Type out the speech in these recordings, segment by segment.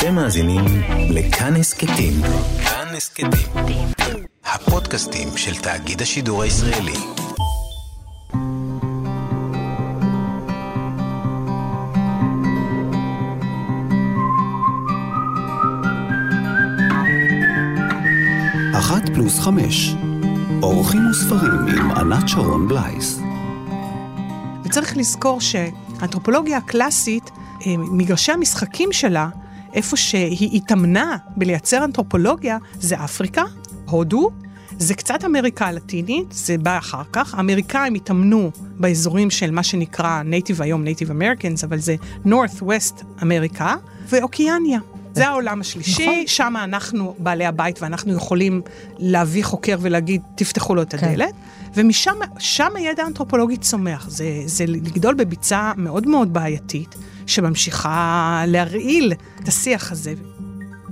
אתם מאזינים לכאן הסכתים. כאן הסכתים. הפודקאסטים של תאגיד השידור הישראלי. אחת פלוס חמש. אורחים וספרים עם ענת שרון בלייס. וצריך לזכור שהאנתרופולוגיה הקלאסית, אה, מגרשי המשחקים שלה, איפה שהיא התאמנה בלייצר אנתרופולוגיה, זה אפריקה, הודו, זה קצת אמריקה הלטינית, זה בא אחר כך. האמריקאים התאמנו באזורים של מה שנקרא native היום, Native Americans, אבל זה North-West אמריקה, ואוקיאניה. זה העולם השלישי, נכון. שם אנחנו בעלי הבית ואנחנו יכולים להביא חוקר ולהגיד, תפתחו לו את כן. הדלת. כן. ומשם הידע האנתרופולוגי צומח. זה, זה לגדול בביצה מאוד מאוד בעייתית, שממשיכה להרעיל את השיח הזה.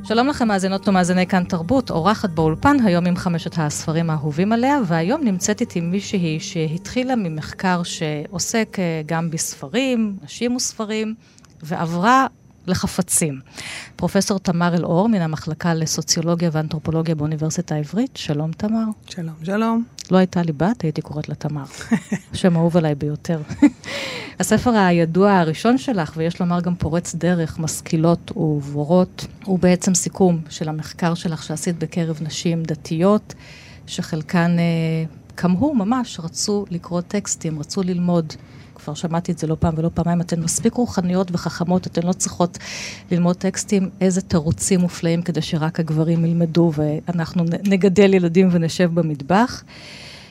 שלום לכם, מאזינות ומאזיני כאן תרבות, אורחת באולפן היום עם חמשת הספרים האהובים עליה, והיום נמצאת איתי מישהי שהתחילה ממחקר שעוסק אה, גם בספרים, נשים וספרים, ועברה לחפצים. פרופסור תמר אלאור, מן המחלקה לסוציולוגיה ואנתרופולוגיה באוניברסיטה העברית, שלום תמר. שלום, שלום. לא הייתה לי בת, הייתי קוראת לה תמר. שם אהוב עליי ביותר. הספר הידוע הראשון שלך, ויש לומר גם פורץ דרך, משכילות ובורות, הוא בעצם סיכום של המחקר שלך שעשית בקרב נשים דתיות, שחלקן, אה, כמהו ממש, רצו לקרוא טקסטים, רצו ללמוד. כבר שמעתי את זה לא פעם ולא פעמיים, אתן מספיק רוחניות וחכמות, אתן לא צריכות ללמוד טקסטים, איזה תירוצים מופלאים כדי שרק הגברים ילמדו ואנחנו נגדל ילדים ונשב במטבח.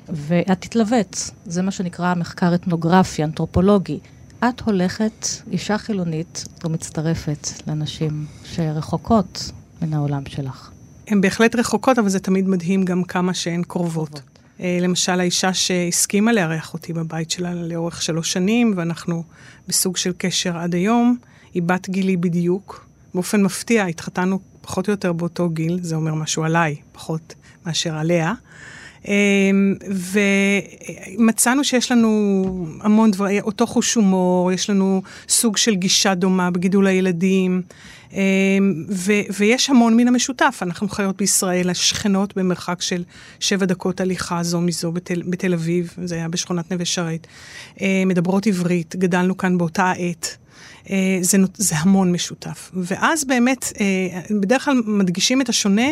ואת תתלווט, זה מה שנקרא מחקר אתנוגרפי, אנתרופולוגי. את הולכת, אישה חילונית, ומצטרפת לנשים שרחוקות מן העולם שלך. הן בהחלט רחוקות, אבל זה תמיד מדהים גם כמה שהן קרובות. אה, למשל, האישה שהסכימה לארח אותי בבית שלה לאורך שלוש שנים, ואנחנו בסוג של קשר עד היום, היא בת גילי בדיוק. באופן מפתיע, התחתנו פחות או יותר באותו גיל, זה אומר משהו עליי, פחות מאשר עליה. אמ, ומצאנו שיש לנו המון דברים, אותו חוש הומור, יש לנו סוג של גישה דומה בגידול הילדים, ו- ויש המון מן המשותף. אנחנו חיות בישראל, השכנות במרחק של שבע דקות הליכה זו מזו בתל, בתל אביב, זה היה בשכונת נווה שרת. אמ, מדברות עברית, גדלנו כאן באותה עת. זה, זה המון משותף. ואז באמת, בדרך כלל מדגישים את השונה,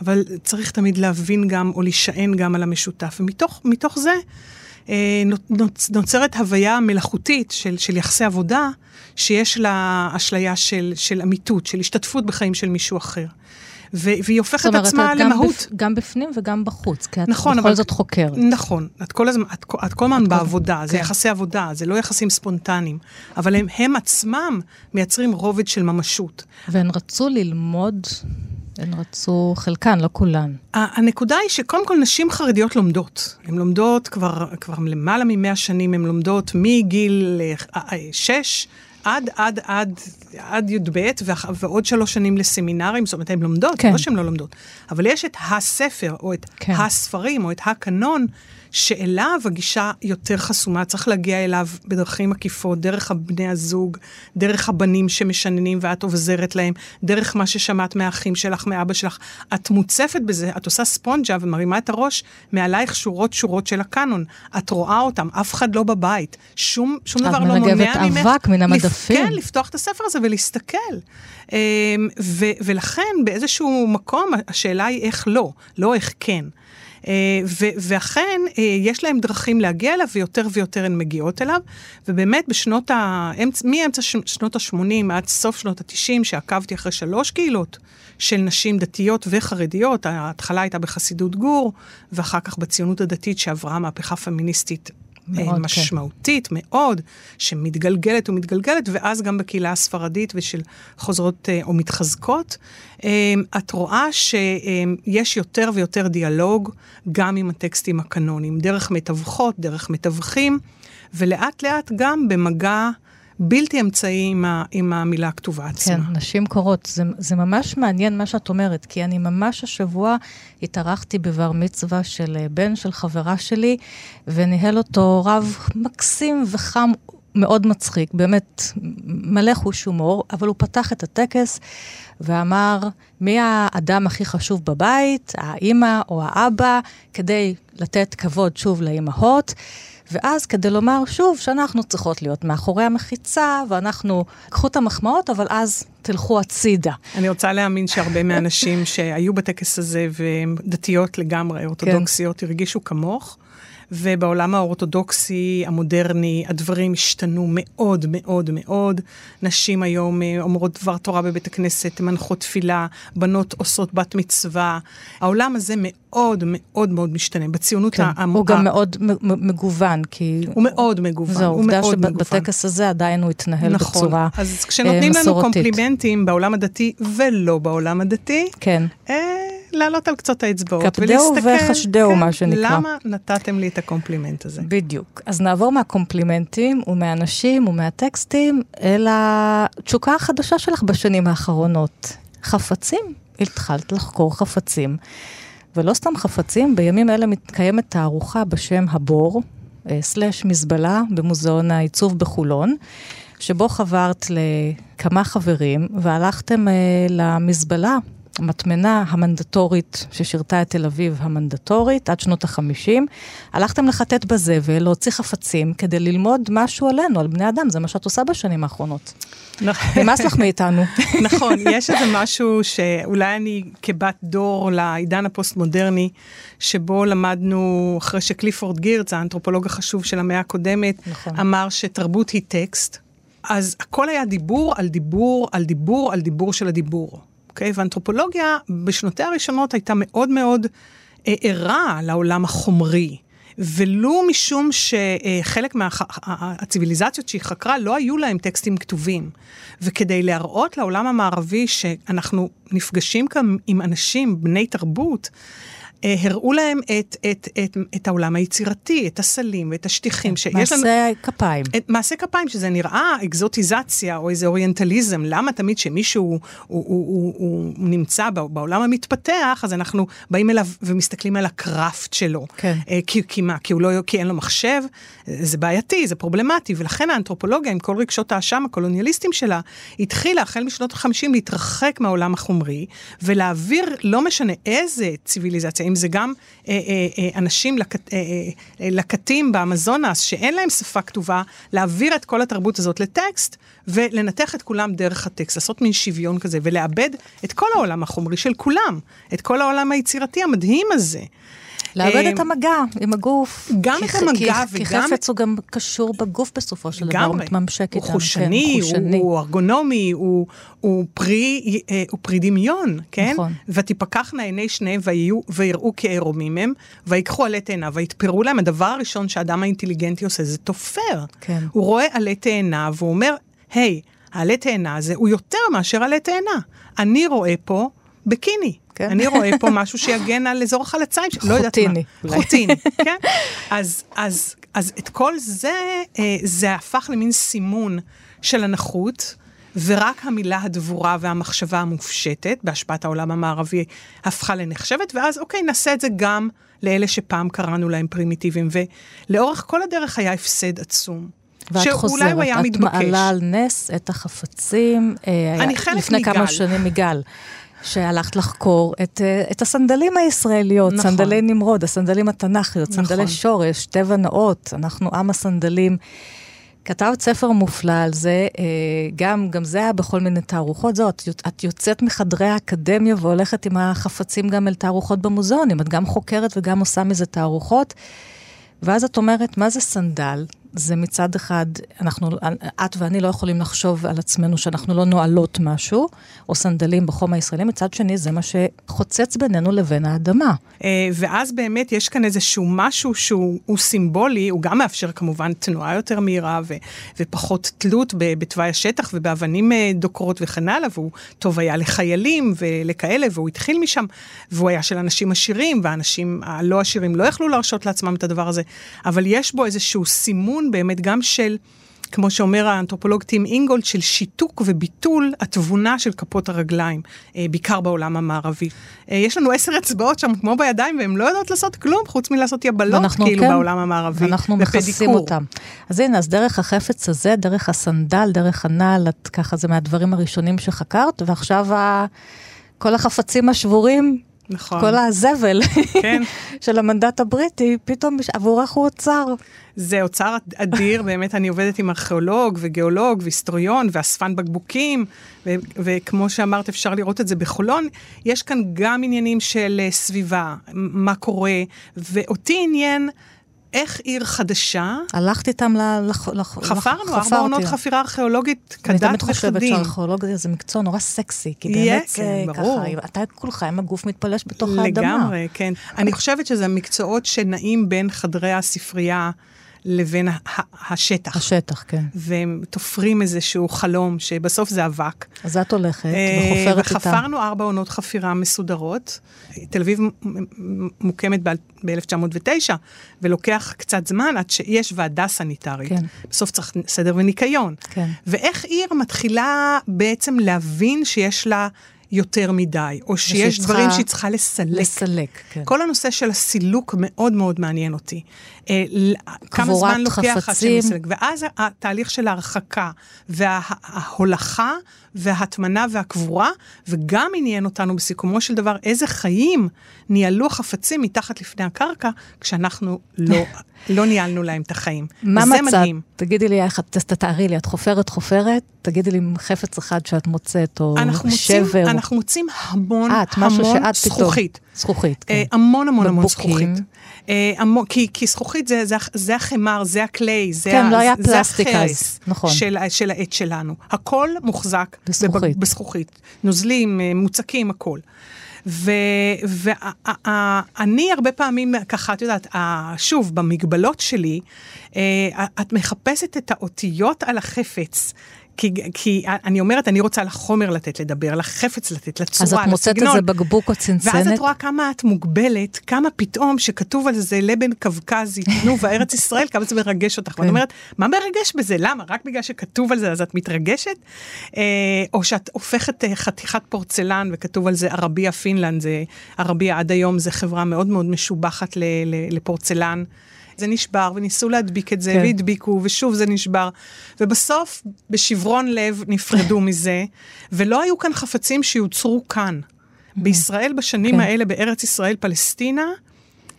אבל צריך תמיד להבין גם, או להישען גם על המשותף. ומתוך זה נוצרת הוויה מלאכותית של, של יחסי עבודה, שיש לה אשליה של, של אמיתות, של השתתפות בחיים של מישהו אחר. והיא הופכת את עצמה למהות. בפ, גם בפנים וגם בחוץ, כי את נכון, בכל אבל, זאת חוקרת. נכון, את כל הזמן, את, את כל הזמן בעבודה, כן. זה יחסי עבודה, זה לא יחסים ספונטניים, אבל הם, הם עצמם מייצרים רובד של ממשות. והן רצו ללמוד הן רצו, חלקן, לא כולן. הנקודה היא שקודם כל נשים חרדיות לומדות. הן לומדות כבר, כבר למעלה ממאה שנים, הן לומדות מגיל אה, אה, שש עד, עד, עד, עד י"ב, ועוד שלוש שנים לסמינרים, זאת אומרת, הן לומדות, כן. לא שהן לא לומדות. אבל יש את הספר, או את כן. הספרים, או את הקנון, שאליו הגישה יותר חסומה, צריך להגיע אליו בדרכים עקיפות, דרך בני הזוג, דרך הבנים שמשננים ואת עוזרת להם, דרך מה ששמעת מהאחים שלך, מאבא שלך. את מוצפת בזה, את עושה ספונג'ה ומרימה את הראש, מעלייך שורות שורות של הקאנון. את רואה אותם, אף אחד לא בבית. שום, שום דבר לא מונע ממך. את מנגבת אבק מן המדפים. כן, לפתוח את הספר הזה ולהסתכל. אמ, ו- ולכן באיזשהו מקום השאלה היא איך לא, לא איך כן. אה, ואכן, אה, יש להם דרכים להגיע אליו, ויותר ויותר הן מגיעות אליו. ובאמת, בשנות ה... מאמצע שנות ה-80 עד סוף שנות ה-90, שעקבתי אחרי שלוש קהילות של נשים דתיות וחרדיות, ההתחלה הייתה בחסידות גור, ואחר כך בציונות הדתית שעברה מהפכה פמיניסטית מאוד, כן. משמעותית כן. מאוד, שמתגלגלת ומתגלגלת, ואז גם בקהילה הספרדית ושל חוזרות אה, או מתחזקות. אה, את רואה שיש יותר ויותר דיאלוג גם עם הטקסטים הקנונים, דרך מתווכות, דרך מתווכים, ולאט לאט גם במגע בלתי אמצעי עם, ה, עם המילה הכתובה עצמה. כן, נשים קורות. זה, זה ממש מעניין מה שאת אומרת, כי אני ממש השבוע התארחתי בבר מצווה של אה, בן של חברה שלי, וניהל אותו רב מקסים וחם מאוד מצחיק, באמת מלא חוש הומור, אבל הוא פתח את הטקס ואמר, מי האדם הכי חשוב בבית, האימא או האבא, כדי לתת כבוד שוב לאימהות. ואז כדי לומר שוב שאנחנו צריכות להיות מאחורי המחיצה, ואנחנו, קחו את המחמאות, אבל אז תלכו הצידה. אני רוצה להאמין שהרבה מהאנשים שהיו בטקס הזה, והן דתיות לגמרי, אורתודוקסיות, כן. הרגישו כמוך. ובעולם האורתודוקסי המודרני הדברים השתנו מאוד מאוד מאוד. נשים היום אה, אומרות דבר תורה בבית הכנסת, מנחות תפילה, בנות עושות בת מצווה. העולם הזה מאוד מאוד מאוד משתנה. בציונות כן, העמוקה... הוא גם מאוד מגוון, כי... הוא מאוד מגוון, זו העובדה שבטקס הזה עדיין הוא התנהל נכון. בצורה מסורתית. אז כשנותנים לנו קומפלימנטים בעולם הדתי ולא בעולם הדתי, כן. אה, לעלות על קצות האצבעות ולהסתכל, כבדהו וחשדהו, כן, מה שנקרא. למה נתתם לי את הקומפלימנט הזה? בדיוק. אז נעבור מהקומפלימנטים ומהאנשים ומהטקסטים אל התשוקה החדשה שלך בשנים האחרונות. חפצים. התחלת לחקור חפצים. ולא סתם חפצים, בימים אלה מתקיימת תערוכה בשם הבור, אה, slash מזבלה, במוזיאון העיצוב בחולון. שבו חברת לכמה חברים והלכתם אה, למזבלה המטמנה המנדטורית ששירתה את תל אביב המנדטורית עד שנות החמישים. הלכתם לחטט בזבל, להוציא חפצים, כדי ללמוד משהו עלינו, על בני אדם, זה מה שאת עושה בשנים האחרונות. נכון. נמאס לך מאיתנו. נכון, יש איזה משהו שאולי אני כבת דור לעידן הפוסט-מודרני, שבו למדנו, אחרי שקליפורד גירץ, האנתרופולוג החשוב של המאה הקודמת, נכון. אמר שתרבות היא טקסט. אז הכל היה דיבור על דיבור על דיבור על דיבור של הדיבור. אוקיי? ואנתרופולוגיה בשנותיה הראשונות הייתה מאוד מאוד אה, ערה לעולם החומרי. ולו משום שחלק מהציוויליזציות שהיא חקרה לא היו להם טקסטים כתובים. וכדי להראות לעולם המערבי שאנחנו נפגשים כאן עם אנשים בני תרבות, הראו להם את, את, את, את העולם היצירתי, את הסלים ואת השטיחים שיש לנו... מעשה כפיים. את, מעשה כפיים, שזה נראה אקזוטיזציה או איזה אוריינטליזם. למה תמיד כשמישהו הוא, הוא, הוא, הוא, הוא נמצא בעולם המתפתח, אז אנחנו באים אליו ומסתכלים על הקראפט שלו. כן. אה, כי, כי מה? כי, הוא לא, כי אין לו מחשב? זה בעייתי, זה פרובלמטי, ולכן האנתרופולוגיה, עם כל רגשות האשם הקולוניאליסטים שלה, התחילה החל משנות ה-50 להתרחק מהעולם החומרי, ולהעביר, לא משנה איזה ציוויליזציה, אם זה גם אה, אה, אה, אנשים לקט, אה, אה, לקטים באמזונס, שאין להם שפה כתובה, להעביר את כל התרבות הזאת לטקסט, ולנתח את כולם דרך הטקסט, לעשות מין שוויון כזה, ולאבד את כל העולם החומרי של כולם, את כל העולם היצירתי המדהים הזה. לאבד את המגע עם הגוף. גם את המגע וגם... כי חפץ הוא גם קשור בגוף בסופו של דבר, הוא מתממשק איתם. הוא חושני, כן, הוא ארגונומי, הוא, פרי, אה, דמיון, כן? נכון. ותפקחנה עיני שניהם ויראו כערומים הם, ויקחו עלי תאנה ויתפרו להם. הדבר הראשון שהאדם האינטליגנטי עושה זה תופר. כן. הוא רואה עלי תאנה והוא אומר, היי, העלה תאנה הזה הוא יותר מאשר עלה תאנה. אני רואה פה בקיני. כן. אני רואה פה משהו שיגן על אזור החלציים, לא יודעת מה. חוטיני. כן? אז, אז, אז את כל זה, אה, זה הפך למין סימון של הנחות. ורק המילה הדבורה והמחשבה המופשטת, בהשפעת העולם המערבי, הפכה לנחשבת, ואז אוקיי, נעשה את זה גם לאלה שפעם קראנו להם פרימיטיביים, ולאורך כל הדרך היה הפסד עצום. ואת חוזרת, את מתבקש. מעלה על נס את החפצים. אה, אני חלק לפני מגל. כמה שנים מגל. שהלכת לחקור את, אה, את הסנדלים הישראליות, נכון. סנדלי נמרוד, הסנדלים התנ"כיות, נכון. סנדלי שורש, טבע נאות, אנחנו עם הסנדלים. כתבת ספר מופלא על זה, אה, גם, גם זה היה בכל מיני תערוכות. זאת, את יוצאת מחדרי האקדמיה והולכת עם החפצים גם אל תערוכות במוזיאונים. את גם חוקרת וגם עושה מזה תערוכות. ואז את אומרת, מה זה סנדל? זה מצד אחד, אנחנו, את ואני לא יכולים לחשוב על עצמנו שאנחנו לא נועלות משהו, או סנדלים בחום הישראלי, מצד שני זה מה שחוצץ בינינו לבין האדמה. אה, ואז באמת יש כאן איזשהו משהו שהוא סימבולי, הוא גם מאפשר כמובן תנועה יותר מהירה ו, ופחות תלות בתוואי השטח ובאבנים אה, דוקרות וכן הלאה, והוא טוב היה לחיילים ולכאלה, והוא התחיל משם, והוא היה של אנשים עשירים, והאנשים הלא עשירים לא יכלו להרשות לעצמם את הדבר הזה, אבל יש בו איזשהו סימון באמת גם של... כמו שאומר האנתרופולוג טים אינגולד, של שיתוק וביטול התבונה של כפות הרגליים, אה, בעיקר בעולם המערבי. אה, יש לנו עשר אצבעות שם כמו בידיים, והן לא יודעות לעשות כלום חוץ מלעשות יבלות, כאילו, כן, בעולם המערבי. ואנחנו מכסים אותם. אז הנה, אז דרך החפץ הזה, דרך הסנדל, דרך הנעל, ככה זה מהדברים הראשונים שחקרת, ועכשיו ה... כל החפצים השבורים נכון. כל הזבל כן. של המנדט הבריטי, פתאום עבורך הוא אוצר. זה אוצר אדיר, באמת אני עובדת עם ארכיאולוג וגיאולוג והיסטוריון ואספן בקבוקים, ו- וכמו שאמרת, אפשר לראות את זה בחולון. יש כאן גם עניינים של uh, סביבה, מה קורה, ואותי עניין... איך עיר חדשה... הלכת איתם ל... חפרנו, ארבע עונות חפירה ארכיאולוגית כדת וחדים. אני תמיד חושבת שהארכיאולוגיה זה מקצוע נורא סקסי, כי באמת זה ככה, אתה כולך עם הגוף מתפלש בתוך האדמה. לגמרי, כן. אני חושבת שזה מקצועות שנעים בין חדרי הספרייה. לבין השטח. השטח, כן. והם תופרים איזשהו חלום, שבסוף זה אבק. אז את הולכת אה, וחופרת איתם. וחפרנו ארבע עונות חפירה מסודרות. תל אביב מוקמת ב-1909, ולוקח קצת זמן עד שיש ועדה סניטרית. כן. בסוף צריך סדר וניקיון. כן. ואיך עיר מתחילה בעצם להבין שיש לה... יותר מדי, או שיש דברים שהיא צריכה לסלק. לסלק, כן. כל הנושא של הסילוק מאוד מאוד מעניין אותי. אה, כמה זמן לוקח עד שמסלק, ואז התהליך של ההרחקה וההולכה וההטמנה והקבורה, וגם עניין אותנו בסיכומו של דבר איזה חיים ניהלו החפצים מתחת לפני הקרקע, כשאנחנו לא, לא ניהלנו להם את החיים. מה מצאת? תגידי לי, תתארי לי, את חופרת חופרת, תגידי לי חפץ אחד שאת מוצאת, או שבר. מוצאים, אנחנו מוצאים המון, את, המון זכוכית. זכוכית, כן. אה, המון המון המון זכוכית. אה, המון, כי, כי זכוכית זה, זה, זה החמר, זה הקליי, זה, כן, ה, לא היה זה אז, נכון. של, של העט שלנו. הכל מוחזק בזכוכית. בזכוכית. נוזלים, אה, מוצקים, הכל. ואני הרבה פעמים, ככה, את יודעת, שוב, במגבלות שלי, אה, את מחפשת את האותיות על החפץ. כי, כי אני אומרת, אני רוצה לחומר לתת לדבר, לחפץ לתת, לצורה, לסגנון. אז את מוצאת איזה בקבוק או צנצנת? ואז את רואה כמה את מוגבלת, כמה פתאום שכתוב על זה לבן קווקזי, תנובה ארץ ישראל, כמה זה מרגש אותך. כן. ואני אומרת, מה מרגש בזה? למה? רק בגלל שכתוב על זה אז את מתרגשת? אה, או שאת הופכת אה, חתיכת פורצלן וכתוב על זה ערבייה פינלנד, זה ערבייה עד היום, זה חברה מאוד מאוד משובחת לפורצלן. זה נשבר, וניסו להדביק את זה, כן. והדביקו, ושוב זה נשבר. ובסוף, בשברון לב, נפרדו מזה, ולא היו כאן חפצים שיוצרו כאן. בישראל בשנים כן. האלה, בארץ ישראל, פלסטינה,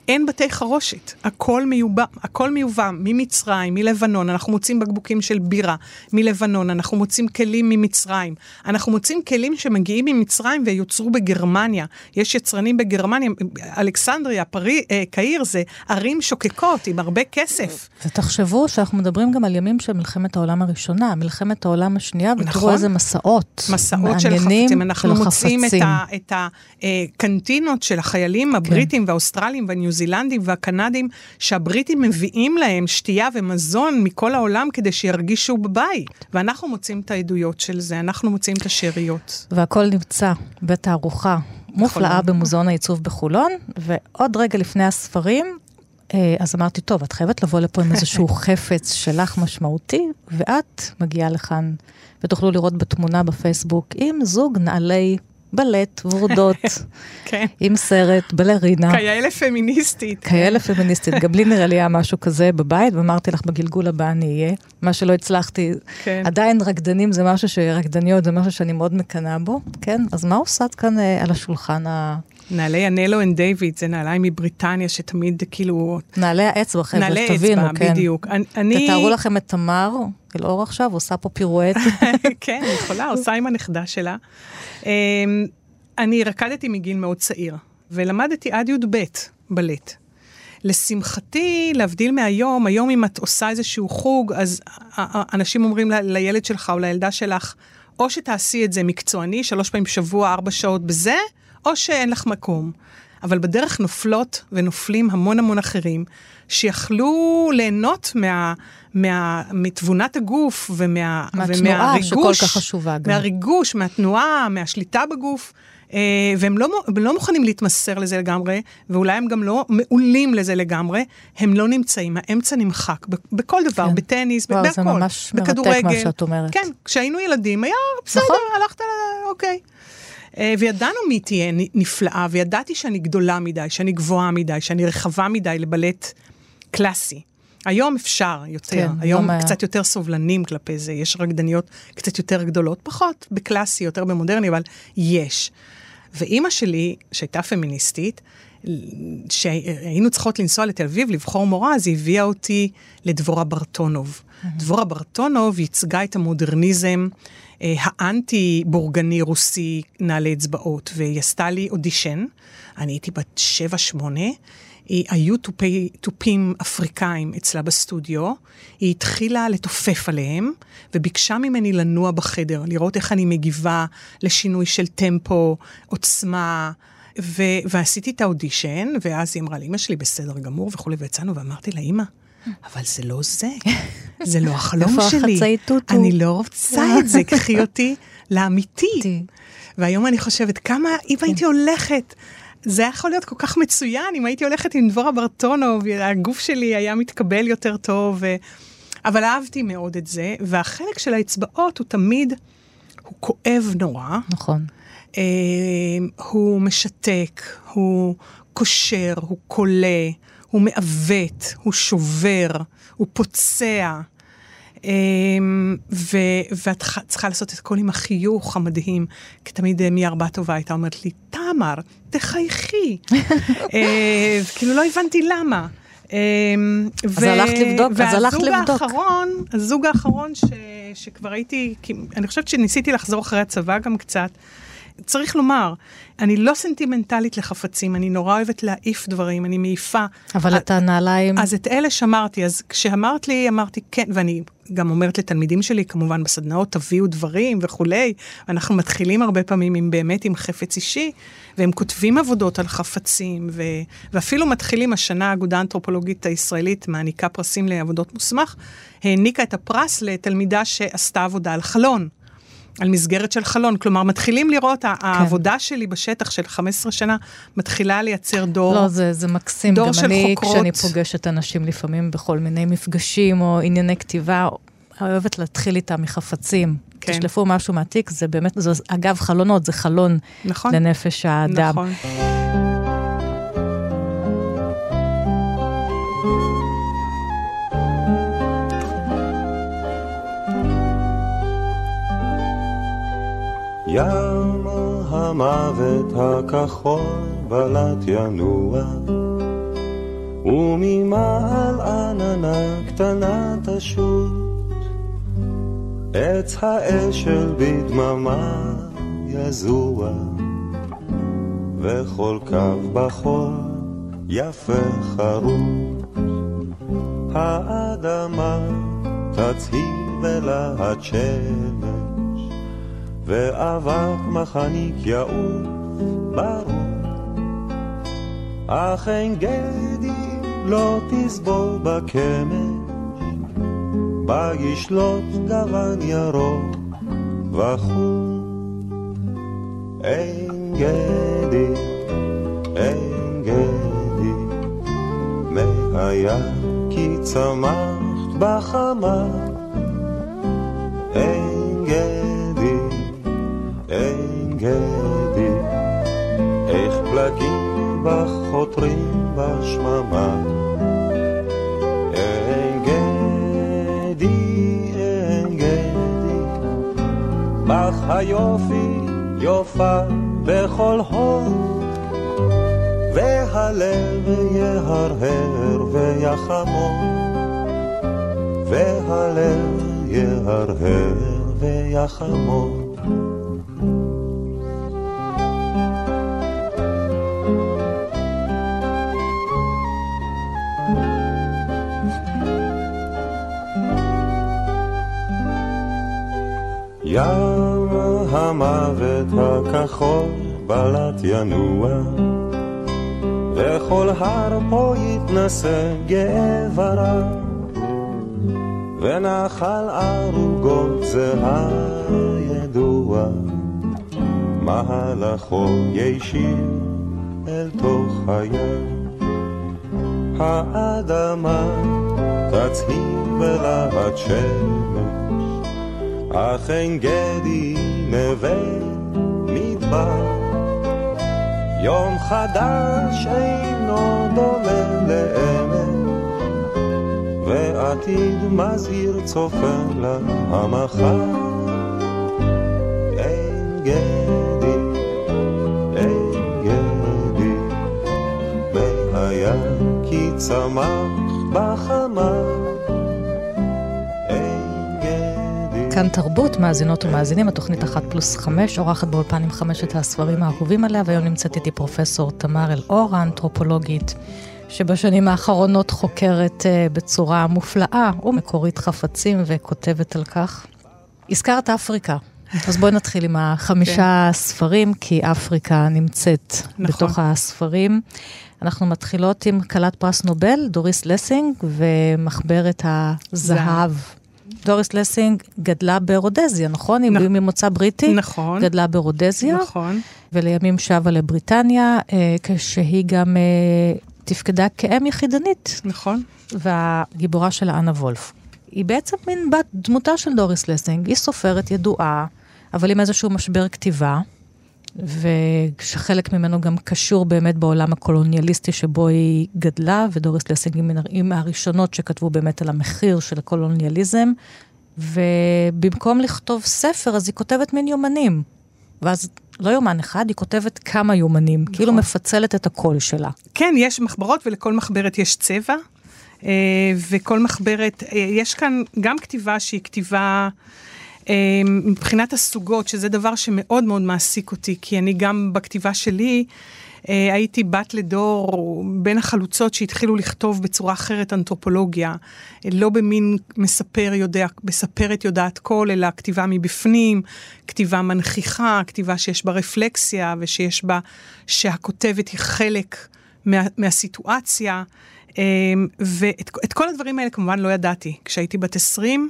אין בתי חרושת, הכל מיובא, הכל מיובא ממצרים, מלבנון, אנחנו מוצאים בקבוקים של בירה מלבנון, אנחנו מוצאים כלים ממצרים, אנחנו מוצאים כלים שמגיעים ממצרים ויוצרו בגרמניה, יש יצרנים בגרמניה, אלכסנדריה, פרי, אה, קהיר, זה ערים שוקקות עם הרבה כסף. ותחשבו שאנחנו מדברים גם על ימים של מלחמת העולם הראשונה, מלחמת העולם השנייה, ותראו נכון? איזה מסעות מסעות של חפצים, אנחנו מוצאים את, ה, את הקנטינות של החיילים הבריטים כן. והאוסטרלים והניו זילנדים והקנדים, שהבריטים מביאים להם שתייה ומזון מכל העולם כדי שירגישו בבית. ואנחנו מוצאים את העדויות של זה, אנחנו מוצאים את השאריות. והכל נמצא בתערוכה מופלאה במוזיאון העיצוב בחולון, ועוד רגע לפני הספרים, אה, אז אמרתי, טוב, את חייבת לבוא לפה עם איזשהו חפץ שלך משמעותי, ואת מגיעה לכאן, ותוכלו לראות בתמונה בפייסבוק עם זוג נעלי בלט, ורודות, כן. עם סרט, בלרינה. כאלה פמיניסטית. כאלה פמיניסטית. גם לי נראה לי היה משהו כזה בבית, ואמרתי לך, בגלגול הבא אני אהיה. מה שלא הצלחתי. כן. עדיין רקדנים זה משהו, ש... רקדניות זה משהו שאני מאוד מקנאה בו, כן? אז מה עושה כאן אה, על השולחן ה... נעלי הנלו and דיוויד, זה נעליים מבריטניה שתמיד כאילו... נעלי האצבע, חבר'ה, כן. נעלי אצבע, בדיוק. אני... תתארו לכם את תמר, אלאור עכשיו, עושה פה פירואט. כן, יכולה, עושה עם הנכדה שלה. אמ, אני רקדתי מגיל מאוד צעיר, ולמדתי עד י"ב בלט. לשמחתי, להבדיל מהיום, היום אם את עושה איזשהו חוג, אז אנשים אומרים לילד שלך או לילדה שלך, או שתעשי את זה מקצועני, שלוש פעמים בשבוע, ארבע שעות בזה, או שאין לך מקום. אבל בדרך נופלות ונופלים המון המון אחרים, שיכלו ליהנות מה, מה, מתבונת הגוף ומה, מהתנועה ומהריגוש, שכל כך חשובה גם. מהריגוש, מהתנועה, מהשליטה בגוף. אה, והם לא, לא מוכנים להתמסר לזה לגמרי, ואולי הם גם לא מעולים לזה לגמרי, הם לא נמצאים, האמצע נמחק, בכל דבר, כן. בטניס, וואו, בהכל, זה ממש מרתק בכדורגל. מה שאת אומרת. כן, כשהיינו ילדים, היה בסדר, נכון. הלכת, אוקיי. אה, וידענו מי תהיה נפלאה, וידעתי שאני גדולה מדי, שאני גבוהה מדי, שאני רחבה מדי לבלט קלאסי. היום אפשר יותר, כן, היום היה. קצת יותר סובלנים כלפי זה, יש רקדניות קצת יותר גדולות, פחות בקלאסי, יותר במודרני, אבל יש. ואימא שלי, שהייתה פמיניסטית, שהיינו צריכות לנסוע לתל אביב לבחור מורה, אז היא הביאה אותי לדבורה ברטונוב. דבורה ברטונוב ייצגה את המודרניזם אה, האנטי-בורגני רוסי נעלי אצבעות, והיא עשתה לי אודישן, אני הייתי בת שבע-שמונה, היא- היו תופי, תופים אפריקאים אצלה בסטודיו, היא התחילה לתופף עליהם, וביקשה ממני לנוע בחדר, לראות איך אני מגיבה לשינוי של טמפו, עוצמה, ו- ועשיתי את האודישן, ואז היא אמרה לי, אמא שלי בסדר גמור וכולי, ויצאנו, ואמרתי לה, אמא, אבל זה לא זה, זה לא החלום איפה שלי. אני לא רוצה את זה, קחי אותי לאמיתי. אמיתי. והיום אני חושבת, כמה, אם הייתי הולכת, זה היה יכול להיות כל כך מצוין, אם הייתי הולכת עם דבורה ברטונוב, הגוף שלי היה מתקבל יותר טוב. אבל אהבתי מאוד את זה, והחלק של האצבעות הוא תמיד, הוא כואב נורא, נכון. אה, הוא משתק, הוא קושר, הוא כולא, הוא מעוות, הוא שובר, הוא פוצע. אמ, ו- ואת צריכה לעשות את הכל עם החיוך המדהים, כי תמיד אה, מיה ארבעטובה הייתה אומרת לי, תמר, תחייכי. אה, כאילו לא הבנתי למה. אמ, אז הלכת לבדוק, אז הלכת לבדוק. והזוג האחרון, הזוג האחרון ש, שכבר הייתי, אני חושבת שניסיתי לחזור אחרי הצבא גם קצת. צריך לומר, אני לא סנטימנטלית לחפצים, אני נורא אוהבת להעיף דברים, אני מעיפה. אבל את הנעליים... אז את אלה שמרתי, אז כשאמרת לי, אמרתי כן, ואני גם אומרת לתלמידים שלי, כמובן בסדנאות, תביאו דברים וכולי, אנחנו מתחילים הרבה פעמים עם באמת עם חפץ אישי, והם כותבים עבודות על חפצים, ו, ואפילו מתחילים, השנה האגודה האנתרופולוגית הישראלית מעניקה פרסים לעבודות מוסמך, העניקה את הפרס לתלמידה שעשתה עבודה על חלון. על מסגרת של חלון, כלומר מתחילים לראות, כן. העבודה שלי בשטח של 15 שנה מתחילה לייצר דור. לא, זה, זה מקסים. דור גם של אני, חוקרות. כשאני פוגשת אנשים לפעמים בכל מיני מפגשים או ענייני כתיבה, אוהבת להתחיל איתם מחפצים. כן. תשלפו משהו מהתיק, זה באמת, זה, אגב, חלונות, זה חלון נכון. לנפש האדם. נכון. ים המוות הכחול בלט ינוע וממעל עננה קטנה תשוט עץ האשל בדממה יזוע וכל קו בחול יפה חרוט האדמה תצהיר בלהט שמש ואבק מחניק יעוף ברור. אך אין גדי לא תסבול בקמש בה ישלוט גוון ירוק וחור. אין גדי, אין גדי מהיה כי צמחת בחמה. אין גדי, אין גדי איך פלגים בך חותרים בשממה. אין גדי, אין גדי בך היופי יופה בכל הוד והלב יהרהר ויחמוד והלב יהרהר ויחמוד הכחול בלט ינוע וכל הר פה יתנשא גאב הרע. ונחל ערוגות זה הידוע, מהלכו ישיר אל תוך הים. האדמה תצהיר בלהט שמש, אך אין גדי נווה מדבר. יום חדש אינו דומה לאמת ועתיד מזהיר צופה למחר. אין גדי, אין גדי, והיה כי צמח בחמה. כאן תרבות, מאזינות ומאזינים, התוכנית אחת פלוס חמש, אורחת באולפן עם חמשת הספרים האהובים עליה, והיום נמצאת איתי פרופסור תמר אלאור, האנתרופולוגית, שבשנים האחרונות חוקרת uh, בצורה מופלאה ומקורית חפצים וכותבת על כך. הזכרת אפריקה. אז בואי נתחיל עם החמישה ספרים, כי אפריקה נמצאת נכון. בתוך הספרים. אנחנו מתחילות עם כלת פרס נובל, דוריס לסינג, ומחברת הזהב. דוריס לסינג גדלה ברודזיה, נכון? היא נכ- ממוצא בריטי. נכון. גדלה ברודזיה, נכון. ולימים שבה לבריטניה, אה, כשהיא גם אה, תפקדה כאם יחידנית, נכון. והגיבורה שלה אנה וולף. היא בעצם מין בת דמותה של דוריס לסינג, היא סופרת ידועה, אבל עם איזשהו משבר כתיבה, ושחלק ממנו גם קשור באמת בעולם הקולוניאליסטי שבו היא גדלה, ודוריס לסינג היא מהראשונות שכתבו באמת על המחיר של הקולוניאליזם, ובמקום לכתוב ספר, אז היא כותבת מין יומנים. ואז לא יומן אחד, היא כותבת כמה יומנים, נכון. כאילו מפצלת את הקול שלה. כן, יש מחברות ולכל מחברת יש צבע, אה, וכל מחברת, אה, יש כאן גם כתיבה שהיא כתיבה מבחינת הסוגות, שזה דבר שמאוד מאוד מעסיק אותי, כי אני גם בכתיבה שלי, אה, הייתי בת לדור בין החלוצות שהתחילו לכתוב בצורה אחרת אנתרופולוגיה, לא במין מספר יודע, מספרת יודעת כל, אלא כתיבה מבפנים, כתיבה מנכיחה, כתיבה שיש בה רפלקסיה ושיש בה, שהכותבת היא חלק מה, מהסיטואציה. אמ, ואת את כל הדברים האלה כמובן לא ידעתי. כשהייתי בת 20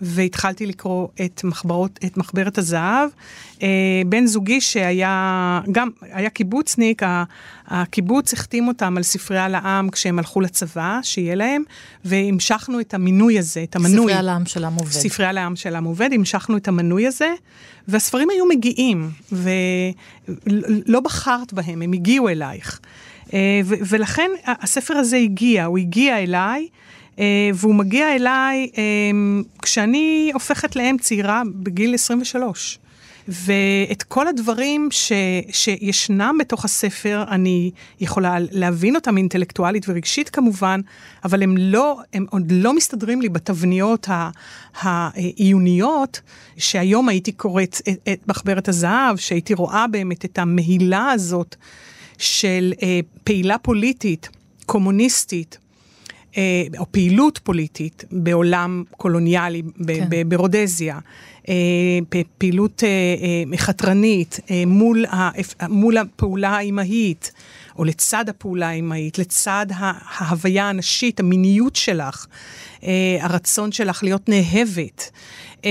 והתחלתי לקרוא את, מחברות, את מחברת הזהב, אה, בן זוגי שהיה, גם היה קיבוצניק, הקיבוץ החתים אותם על ספרייה לעם כשהם הלכו לצבא, שיהיה להם, והמשכנו את המינוי הזה, את המנוי. ספרי על העם של עם עובד. ספרייה לעם של עם עובד, המשכנו את המנוי הזה, והספרים היו מגיעים, ולא בחרת בהם, הם הגיעו אלייך. אה, ולכן הספר הזה הגיע, הוא הגיע אליי, והוא מגיע אליי אה, כשאני הופכת לאם צעירה בגיל 23. ואת כל הדברים ש, שישנם בתוך הספר, אני יכולה להבין אותם אינטלקטואלית ורגשית כמובן, אבל הם לא, הם עוד לא מסתדרים לי בתבניות העיוניות, שהיום הייתי קוראת את, את מחברת הזהב, שהייתי רואה באמת את המהילה הזאת של אה, פעילה פוליטית, קומוניסטית, אה, או פעילות פוליטית בעולם קולוניאלי, כן. ברודזיה, אה, פעילות אה, אה, חתרנית אה, מול, ה- מול הפעולה האימהית, או לצד הפעולה האימהית, לצד ההוויה הנשית, המיניות שלך, אה, הרצון שלך להיות נאהבת. אה,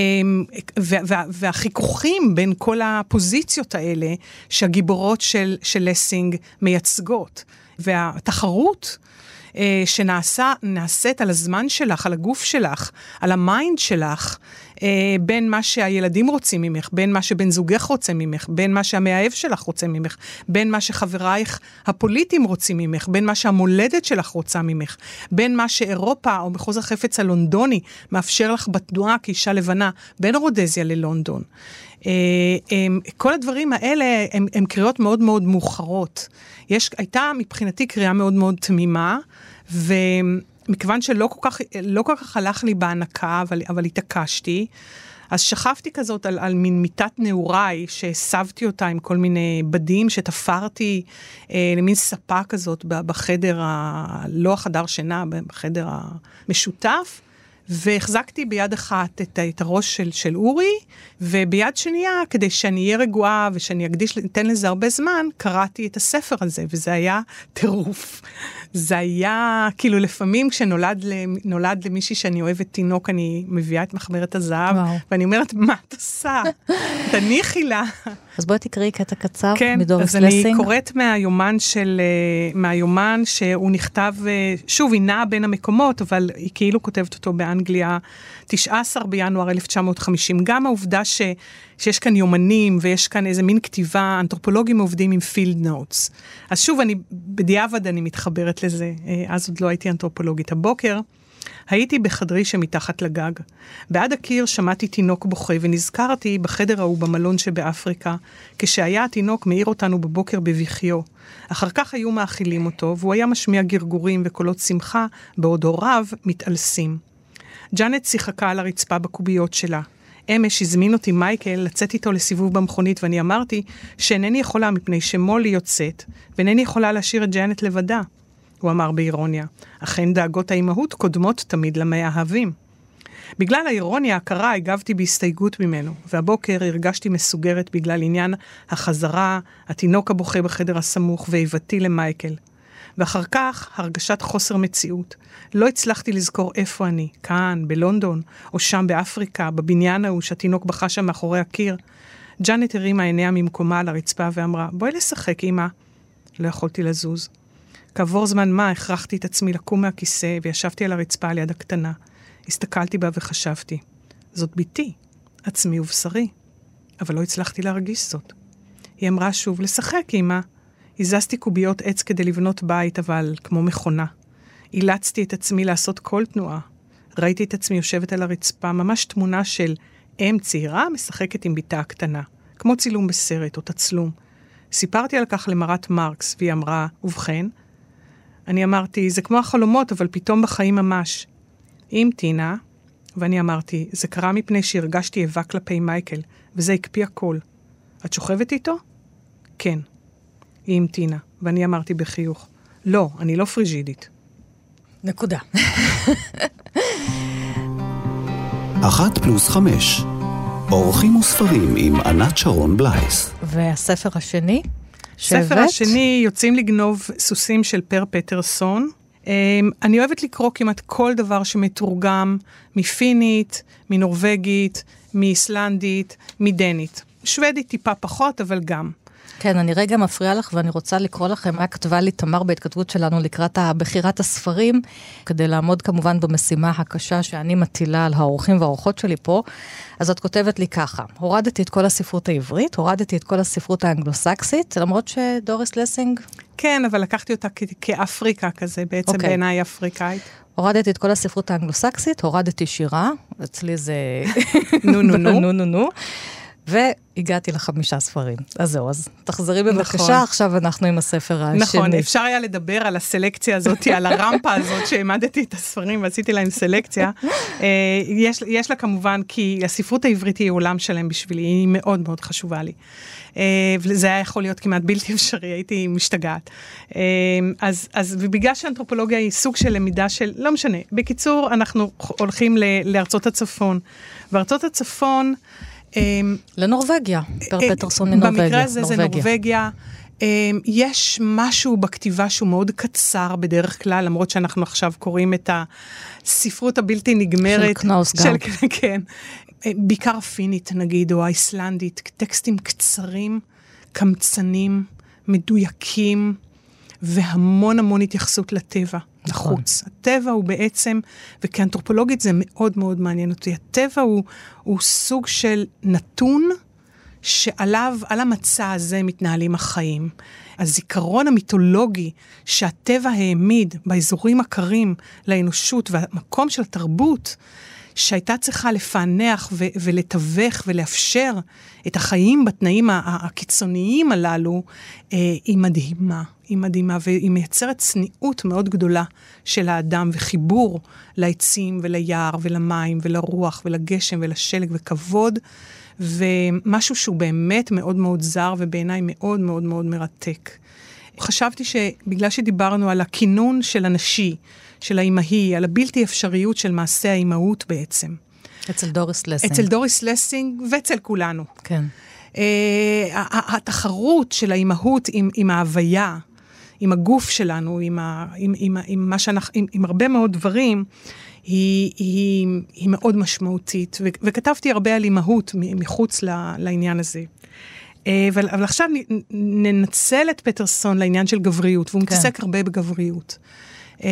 וה- וה- והחיכוכים בין כל הפוזיציות האלה שהגיבורות של, של לסינג מייצגות. והתחרות אה, שנעשה, נעשית על הזמן שלך, על הגוף שלך, על ה mind שלך, בין מה שהילדים רוצים ממך, בין מה שבן זוגך רוצה ממך, בין מה שהמאהב שלך רוצה ממך, בין מה שחברייך הפוליטיים רוצים ממך, בין מה שהמולדת שלך רוצה ממך, בין מה שאירופה או מחוז החפץ הלונדוני מאפשר לך בתנועה כאישה לבנה, בין רודזיה ללונדון. אה, כל הדברים האלה הם, הם קריאות מאוד מאוד מאוחרות. יש, הייתה מבחינתי קריאה מאוד מאוד תמימה, ומכיוון שלא כל כך, לא כל כך הלך לי בהנקה, אבל, אבל התעקשתי, אז שכבתי כזאת על, על מין מיטת נעוריי, שהסבתי אותה עם כל מיני בדים שתפרתי אה, למין ספה כזאת בחדר, ה, לא החדר שינה, בחדר המשותף, והחזקתי ביד אחת את, את הראש של, של אורי, וביד שנייה, כדי שאני אהיה רגועה ושאני אקדיש, אתן לזה הרבה זמן, קראתי את הספר הזה, וזה היה טירוף. זה היה, כאילו, לפעמים כשנולד נולד למישהי שאני אוהבת תינוק, אני מביאה את מחברת הזהב, וואו. ואני אומרת, מה את עושה? תניחי לה. אז בואי תקראי קטע קצר כן, מדוריס לסינג. כן, אז אני קוראת מהיומן של, אה, מהיומן שהוא נכתב, אה, שוב, היא נעה בין המקומות, אבל היא כאילו כותבת אותו באנגליה, 19 בינואר 1950. גם העובדה ש, שיש כאן יומנים ויש כאן איזה מין כתיבה, אנתרופולוגים עובדים עם פילד נוטס. אז שוב, אני, בדיעבד אני מתחברת לזה, אה, אז עוד לא הייתי אנתרופולוגית. הבוקר, הייתי בחדרי שמתחת לגג. בעד הקיר שמעתי תינוק בוכה, ונזכרתי בחדר ההוא במלון שבאפריקה, כשהיה התינוק מאיר אותנו בבוקר בבכיו. אחר כך היו מאכילים אותו, והוא היה משמיע גרגורים וקולות שמחה, בעוד הוריו מתעלסים. ג'אנט שיחקה על הרצפה בקוביות שלה. אמש הזמין אותי מייקל לצאת איתו לסיבוב במכונית, ואני אמרתי שאינני יכולה מפני שמולי יוצאת, ואינני יכולה להשאיר את ג'אנט לבדה. הוא אמר באירוניה. אכן דאגות האימהות קודמות תמיד למאהבים. בגלל האירוניה הקרה הגבתי בהסתייגות ממנו, והבוקר הרגשתי מסוגרת בגלל עניין החזרה, התינוק הבוכה בחדר הסמוך ואיבתי למייקל. ואחר כך הרגשת חוסר מציאות. לא הצלחתי לזכור איפה אני, כאן, בלונדון, או שם באפריקה, בבניין ההוא שהתינוק בכה שם מאחורי הקיר. ג'אנט הרימה עיניה ממקומה על הרצפה ואמרה, בואי לשחק, אמא. לא יכולתי לזוז. כעבור זמן מה הכרחתי את עצמי לקום מהכיסא וישבתי על הרצפה על יד הקטנה. הסתכלתי בה וחשבתי, זאת בתי, עצמי ובשרי. אבל לא הצלחתי להרגיש זאת. היא אמרה שוב, לשחק, אמא. הזזתי קוביות עץ כדי לבנות בית, אבל כמו מכונה. אילצתי את עצמי לעשות כל תנועה. ראיתי את עצמי יושבת על הרצפה, ממש תמונה של אם צעירה משחקת עם בתה הקטנה, כמו צילום בסרט או תצלום. סיפרתי על כך למרת מרקס, והיא אמרה, ובכן, אני אמרתי, זה כמו החלומות, אבל פתאום בחיים ממש. עם טינה, ואני אמרתי, זה קרה מפני שהרגשתי איבה כלפי מייקל, וזה הקפיא הכל. את שוכבת איתו? כן. היא המתינה, ואני אמרתי בחיוך, לא, אני לא פריג'ידית. נקודה. אחת פלוס חמש, אורחים וספרים עם ענת שרון בלייס. והספר השני? ספר השני, יוצאים לגנוב סוסים של פר פטרסון. Um, אני אוהבת לקרוא כמעט כל דבר שמתורגם מפינית, מנורבגית, מאיסלנדית, מדנית. שוודית טיפה פחות, אבל גם. כן, אני רגע מפריעה לך ואני רוצה לקרוא לכם מה כתבה לי תמר בהתכתבות שלנו לקראת בחירת הספרים, כדי לעמוד כמובן במשימה הקשה שאני מטילה על האורחים והאורחות שלי פה. אז את כותבת לי ככה, הורדתי את כל הספרות העברית, הורדתי את כל הספרות האנגלו-סקסית, למרות שדוריס לסינג... כן, אבל לקחתי אותה כאפריקה כזה, בעצם okay. אוקיי. בעיניי אפריקאית. הורדתי את כל הספרות האנגלו-סקסית, הורדתי שירה, אצלי זה... נו נו נו. נו נו נו. והגעתי לחמישה ספרים. אז זהו, אז תחזרי בבקשה, נכון. עכשיו אנחנו עם הספר השני. נכון, אפשר היה לדבר על הסלקציה הזאת, על הרמפה הזאת שהעמדתי את הספרים ועשיתי להם סלקציה. אה, יש, יש לה כמובן, כי הספרות העברית היא עולם שלם בשבילי, היא מאוד מאוד חשובה לי. אה, וזה היה יכול להיות כמעט בלתי אפשרי, הייתי משתגעת. אה, אז, אז ובגלל שאנתרופולוגיה היא סוג של למידה של, לא משנה. בקיצור, אנחנו הולכים לארצות הצפון. וארצות הצפון, לנורבגיה, פר אה, פטרסון לנורבגיה. במקרה הזה זה נורבגיה. אמ, יש משהו בכתיבה שהוא מאוד קצר בדרך כלל, למרות שאנחנו עכשיו קוראים את הספרות הבלתי נגמרת. של קנאוס גם. כן. אה, בעיקר פינית נגיד, או האיסלנדית, טקסטים קצרים, קמצנים, מדויקים, והמון המון התייחסות לטבע. נכון. לחוץ. הטבע הוא בעצם, וכאנתרופולוגית זה מאוד מאוד מעניין אותי, הטבע הוא, הוא סוג של נתון שעליו, על המצע הזה מתנהלים החיים. הזיכרון המיתולוגי שהטבע העמיד באזורים הקרים לאנושות והמקום של התרבות, שהייתה צריכה לפענח ו- ולתווך ולאפשר את החיים בתנאים הקיצוניים הללו, אה, היא מדהימה. היא מדהימה, והיא מייצרת צניעות מאוד גדולה של האדם, וחיבור לעצים וליער ולמים ולרוח ולגשם ולשלג וכבוד, ומשהו שהוא באמת מאוד מאוד זר ובעיניי מאוד מאוד מאוד מרתק. חשבתי שבגלל שדיברנו על הכינון של הנשי, של האימהי, על הבלתי אפשריות של מעשה האימהות בעצם. אצל דוריס לסינג. אצל דוריס לסינג ואצל כולנו. כן. Uh, התחרות של האימהות עם, עם ההוויה, עם הגוף שלנו, עם, ה, עם, עם, עם, מה שאנחנו, עם, עם הרבה מאוד דברים, היא, היא, היא מאוד משמעותית. ו, וכתבתי הרבה על אימהות מחוץ ל, לעניין הזה. אה, אבל, אבל עכשיו ננצל את פטרסון לעניין של גבריות, והוא כן. מתעסק הרבה בגבריות. אה,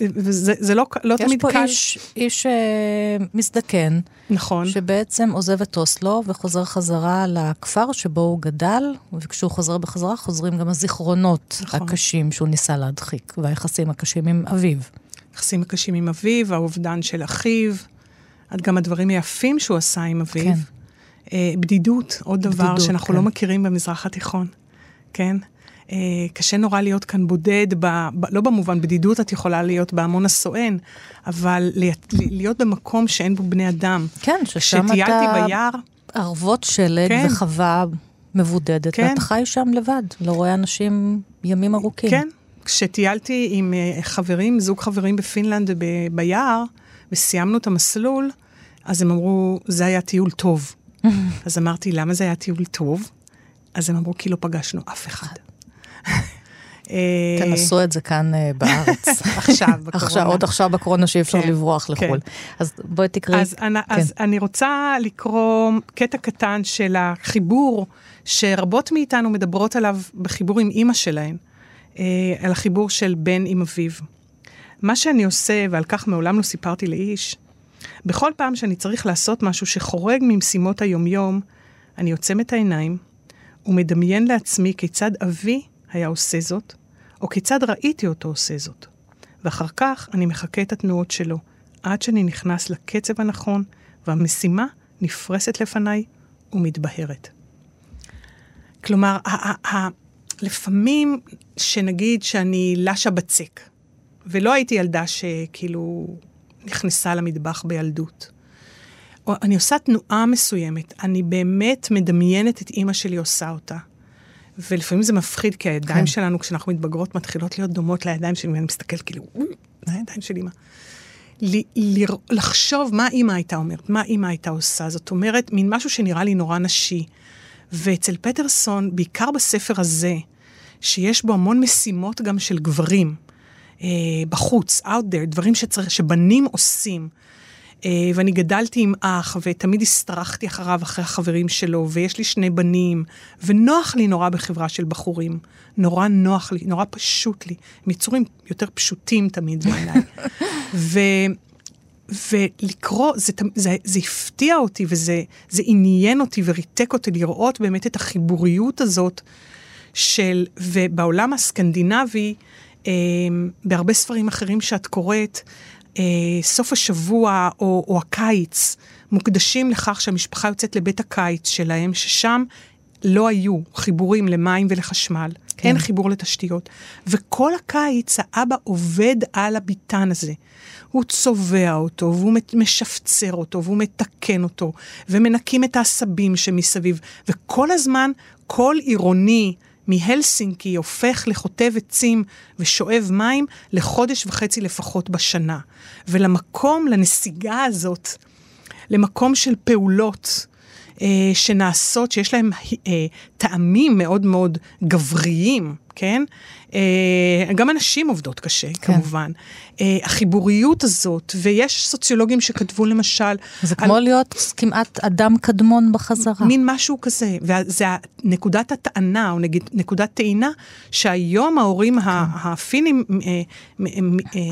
וזה לא, לא תמיד קל. יש פה איש, איש אה, מזדקן. נכון. שבעצם עוזב את אוסלו וחוזר חזרה לכפר שבו הוא גדל, וכשהוא חוזר בחזרה חוזרים גם הזיכרונות נכון. הקשים שהוא ניסה להדחיק, והיחסים הקשים עם אביו. היחסים הקשים עם אביו, האובדן של אחיו, עד גם הדברים היפים שהוא עשה עם אביו. כן. אה, בדידות, עוד דבר בדידות, שאנחנו כן. לא מכירים במזרח התיכון, כן? אה, קשה נורא להיות כאן בודד, ב, ב, לא במובן בדידות את יכולה להיות בהמון הסואן, אבל להיות במקום שאין בו בני אדם. כן, ששם אתה... כשטיילתי ביער... ערבות שלג כן. וחווה מבודדת, כן. ואתה חי שם לבד, לא רואה אנשים ימים ארוכים. כן, כשטיילתי עם אה, חברים, זוג חברים בפינלנד ב, ביער, וסיימנו את המסלול, אז הם אמרו, זה היה טיול טוב. אז אמרתי, למה זה היה טיול טוב? אז הם אמרו, כי לא פגשנו אף אחד. אה, תנסו את זה כאן אה, בארץ. עכשיו, בקורונה. עוד עכשיו בקורונה שאי אפשר כן, לברוח כן. לחו"ל. אז בואי תקראי. אז אני רוצה לקרוא קטע קטן של החיבור שרבות מאיתנו מדברות עליו בחיבור עם אימא שלהן, אה, על החיבור של בן עם אביו. מה שאני עושה, ועל כך מעולם לא סיפרתי לאיש, בכל פעם שאני צריך לעשות משהו שחורג ממשימות היומיום, אני עוצם את העיניים ומדמיין לעצמי כיצד אבי היה עושה זאת, או כיצד ראיתי אותו עושה זאת. ואחר כך אני מחקה את התנועות שלו, עד שאני נכנס לקצב הנכון, והמשימה נפרסת לפניי ומתבהרת. כלומר, לפעמים שנגיד שאני לשה בצק, ולא הייתי ילדה שכאילו נכנסה למטבח בילדות. או אני עושה תנועה מסוימת, אני באמת מדמיינת את אימא שלי עושה אותה. ולפעמים זה מפחיד, כי הידיים כן. שלנו, כשאנחנו מתבגרות, מתחילות להיות דומות לידיים שלי, ואני מסתכלת כאילו, זה הידיים של אימא. לחשוב מה אימא הייתה אומרת, מה אימא הייתה עושה. זאת אומרת, מין משהו שנראה לי נורא נשי. ואצל פטרסון, בעיקר בספר הזה, שיש בו המון משימות גם של גברים, אה, בחוץ, out there, דברים שצריך, שבנים עושים. אה, ואני גדלתי עם אח, ותמיד הסתרחתי אחריו, אחרי החברים שלו, ויש לי שני בנים, ונוח לי נורא בחברה של בחורים. נורא נוח לי, נורא פשוט לי. הם יצורים יותר פשוטים תמיד בעיניי. ו... ולקרוא, זה, זה, זה הפתיע אותי וזה זה עניין אותי וריתק אותי לראות באמת את החיבוריות הזאת של, ובעולם הסקנדינבי, אה, בהרבה ספרים אחרים שאת קוראת, סוף השבוע או, או הקיץ מוקדשים לכך שהמשפחה יוצאת לבית הקיץ שלהם, ששם לא היו חיבורים למים ולחשמל, כן. אין חיבור לתשתיות. וכל הקיץ האבא עובד על הביתן הזה. הוא צובע אותו, והוא משפצר אותו, והוא מתקן אותו, ומנקים את העשבים שמסביב. וכל הזמן, כל עירוני מהלסינקי הופך לחוטב עצים ושואב מים לחודש וחצי לפחות בשנה. ולמקום, לנסיגה הזאת, למקום של פעולות אה, שנעשות, שיש להם אה, טעמים מאוד מאוד גבריים, כן? אה, גם הנשים עובדות קשה, כן. כמובן. אה, החיבוריות הזאת, ויש סוציולוגים שכתבו למשל... זה על... כמו להיות כמעט אדם קדמון בחזרה. מין משהו כזה, וזה נקודת הטענה, או נגיד נקודת טעינה, שהיום ההורים כן. הפינים אה,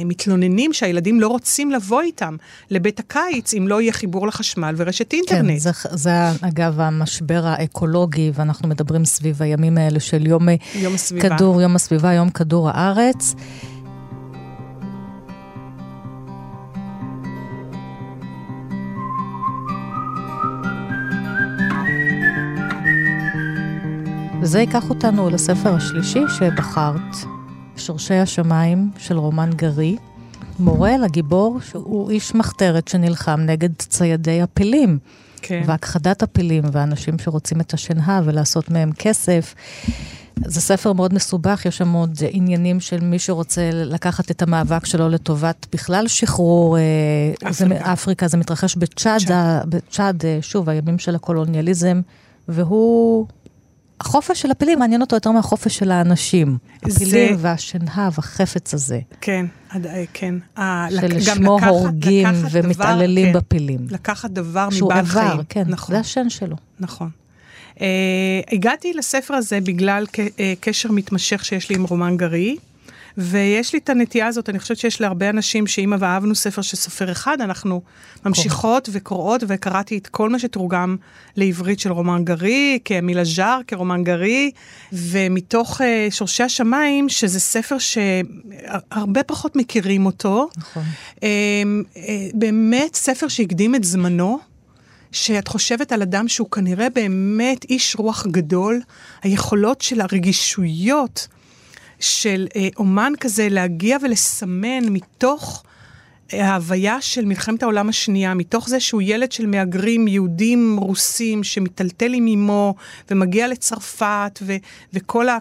מתלוננים שהילדים לא רוצים לבוא איתם לבית הקיץ, אם לא יהיה חיבור לחשמל ורשת אינטרנט. כן, זה, זה אגב המשבר האקולוגי, ואנחנו מדברים סביב הימים האלה של יום, יום הסביבה. כדור, יום הסביבה, יום כדור הארץ. וזה ייקח אותנו לספר השלישי שבחרת, שורשי השמיים של רומן גרי. מורה לגיבור שהוא איש מחתרת שנלחם נגד ציידי הפילים. כן. והכחדת הפילים, ואנשים שרוצים את השנהב ולעשות מהם כסף. זה ספר מאוד מסובך, יש שם עוד עניינים של מי שרוצה לקחת את המאבק שלו לטובת בכלל שחרור אפריקה. זה, אפריקה, זה מתרחש בצ'אד, בצ'אד, שוב, הימים של הקולוניאליזם, והוא... החופש של הפילים מעניין אותו יותר מהחופש של האנשים. הפילים זה... והשנהב, החפץ הזה. כן, כן. של לשמו הורגים ומתעללים כן, בפילים. לקחת דבר מבעל חיים. שהוא איבר, כן, נכון. זה השן שלו. נכון. Uh, הגעתי לספר הזה בגלל uh, קשר מתמשך שיש לי עם רומן גרי, ויש לי את הנטייה הזאת, אני חושבת שיש להרבה אנשים שאם אהבנו ספר של סופר אחד, אנחנו ממשיכות וקוראות, וקראתי את כל מה שתורגם לעברית של רומן גרי, כמילה ז'אר, כרומן גרי, ומתוך uh, שורשי השמיים, שזה ספר שהרבה פחות מכירים אותו. נכון. Uh, באמת ספר שהקדים את זמנו. שאת חושבת על אדם שהוא כנראה באמת איש רוח גדול, היכולות של הרגישויות של אה, אומן כזה להגיע ולסמן מתוך ההוויה של מלחמת העולם השנייה, מתוך זה שהוא ילד של מהגרים יהודים רוסים שמטלטל עם אמו ומגיע לצרפת, ו- וכל ה-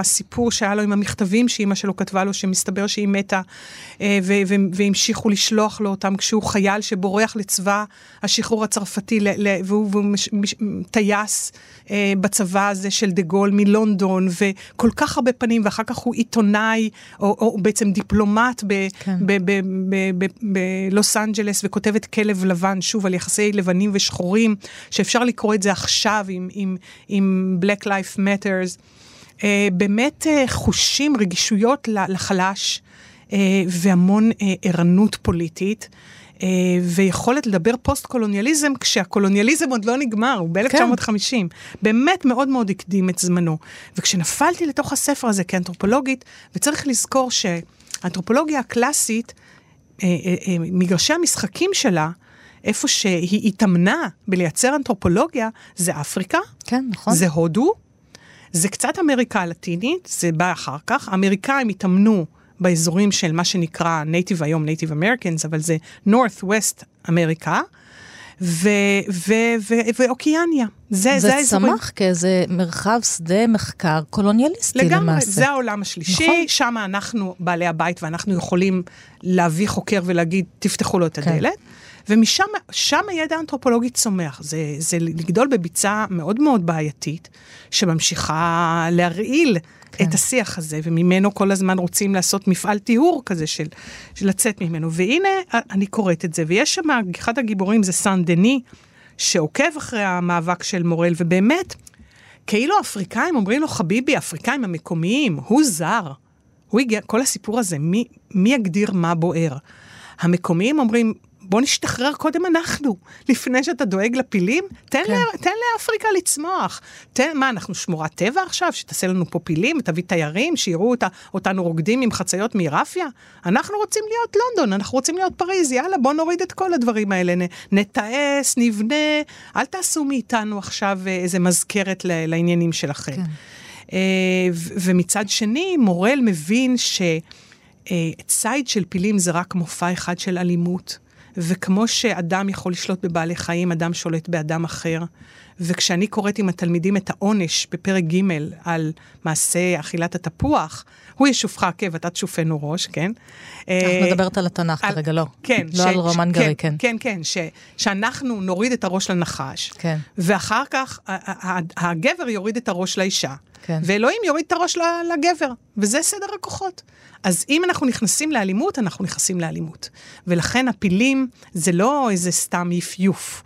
הסיפור שהיה לו עם המכתבים שאימא שלו כתבה לו, שמסתבר שהיא מתה, אה, ו- ו- והמשיכו לשלוח לו אותם כשהוא חייל שבורח לצבא השחרור הצרפתי, ל- ל- והוא, והוא מש- מש- טייס אה, בצבא הזה של דה גול מלונדון, וכל כך הרבה פנים, ואחר כך הוא עיתונאי, או, או בעצם דיפלומט ב- כן. ב- ב- ב- בלוס אנג'לס וכותב את כלב לבן, שוב, על יחסי לבנים ושחורים, שאפשר לקרוא את זה עכשיו עם, עם, עם Black Life Matters. Uh, באמת uh, חושים, רגישויות לחלש uh, והמון uh, ערנות פוליטית. uh, ויכולת לדבר פוסט-קולוניאליזם כשהקולוניאליזם עוד לא נגמר, הוא ב-1950. כן. באמת מאוד מאוד הקדים את זמנו. וכשנפלתי לתוך הספר הזה כאנתרופולוגית, וצריך לזכור שהאנתרופולוגיה הקלאסית מגרשי המשחקים שלה, איפה שהיא התאמנה בלייצר אנתרופולוגיה, זה אפריקה, כן, נכון. זה הודו, זה קצת אמריקה הלטינית, זה בא אחר כך. האמריקאים התאמנו באזורים של מה שנקרא native היום, Native Americans, אבל זה North-West אמריקה. ואוקיאניה. זה, זה, זה צמח כאיזה מרחב שדה מחקר קולוניאליסטי לגמרי, למעשה. לגמרי, זה העולם השלישי, נכון. שם אנחנו בעלי הבית ואנחנו יכולים להביא חוקר ולהגיד, תפתחו לו את כן. הדלת. כן. ומשם הידע האנתרופולוגי צומח. זה, זה לגדול בביצה מאוד מאוד בעייתית, שממשיכה להרעיל כן. את השיח הזה, וממנו כל הזמן רוצים לעשות מפעל טיהור כזה של, של לצאת ממנו. והנה, אני קוראת את זה, ויש שם, אחד הגיבורים זה סן דני, שעוקב אחרי המאבק של מורל, ובאמת, כאילו האפריקאים אומרים לו, חביבי, האפריקאים המקומיים, הוא זר. הוא הגיע, כל הסיפור הזה, מי, מי יגדיר מה בוער? המקומיים אומרים, בוא נשתחרר קודם אנחנו, לפני שאתה דואג לפילים, תן, כן. לה, תן לאפריקה לצמוח. תן, מה, אנחנו שמורת טבע עכשיו, שתעשה לנו פה פילים, ותביא תיירים, שיראו אותה, אותנו רוקדים עם חציות מרפיה? אנחנו רוצים להיות לונדון, אנחנו רוצים להיות פריז, יאללה, בוא נוריד את כל הדברים האלה, נ, נטעס, נבנה, אל תעשו מאיתנו עכשיו אה, איזה מזכרת לעניינים שלכם. כן. Uh, ומצד שני, מורל מבין ש... Uh, ציד של פילים זה רק מופע אחד של אלימות. וכמו שאדם יכול לשלוט בבעלי חיים, אדם שולט באדם אחר. וכשאני קוראת עם התלמידים את העונש בפרק ג' על מעשה אכילת התפוח, הוא ישופך עקב, אתה תשופנו ראש, כן? את אה, מדברת על התנ"ך כרגע, לא. כן. לא על רומן גרי, כן. כן, כן, כן שאנחנו נוריד את הראש לנחש, כן. ואחר כך הגבר יוריד את הראש לאישה. כן. ואלוהים יוריד את הראש לגבר, וזה סדר הכוחות. אז אם אנחנו נכנסים לאלימות, אנחנו נכנסים לאלימות. ולכן הפילים זה לא איזה סתם יפיוף.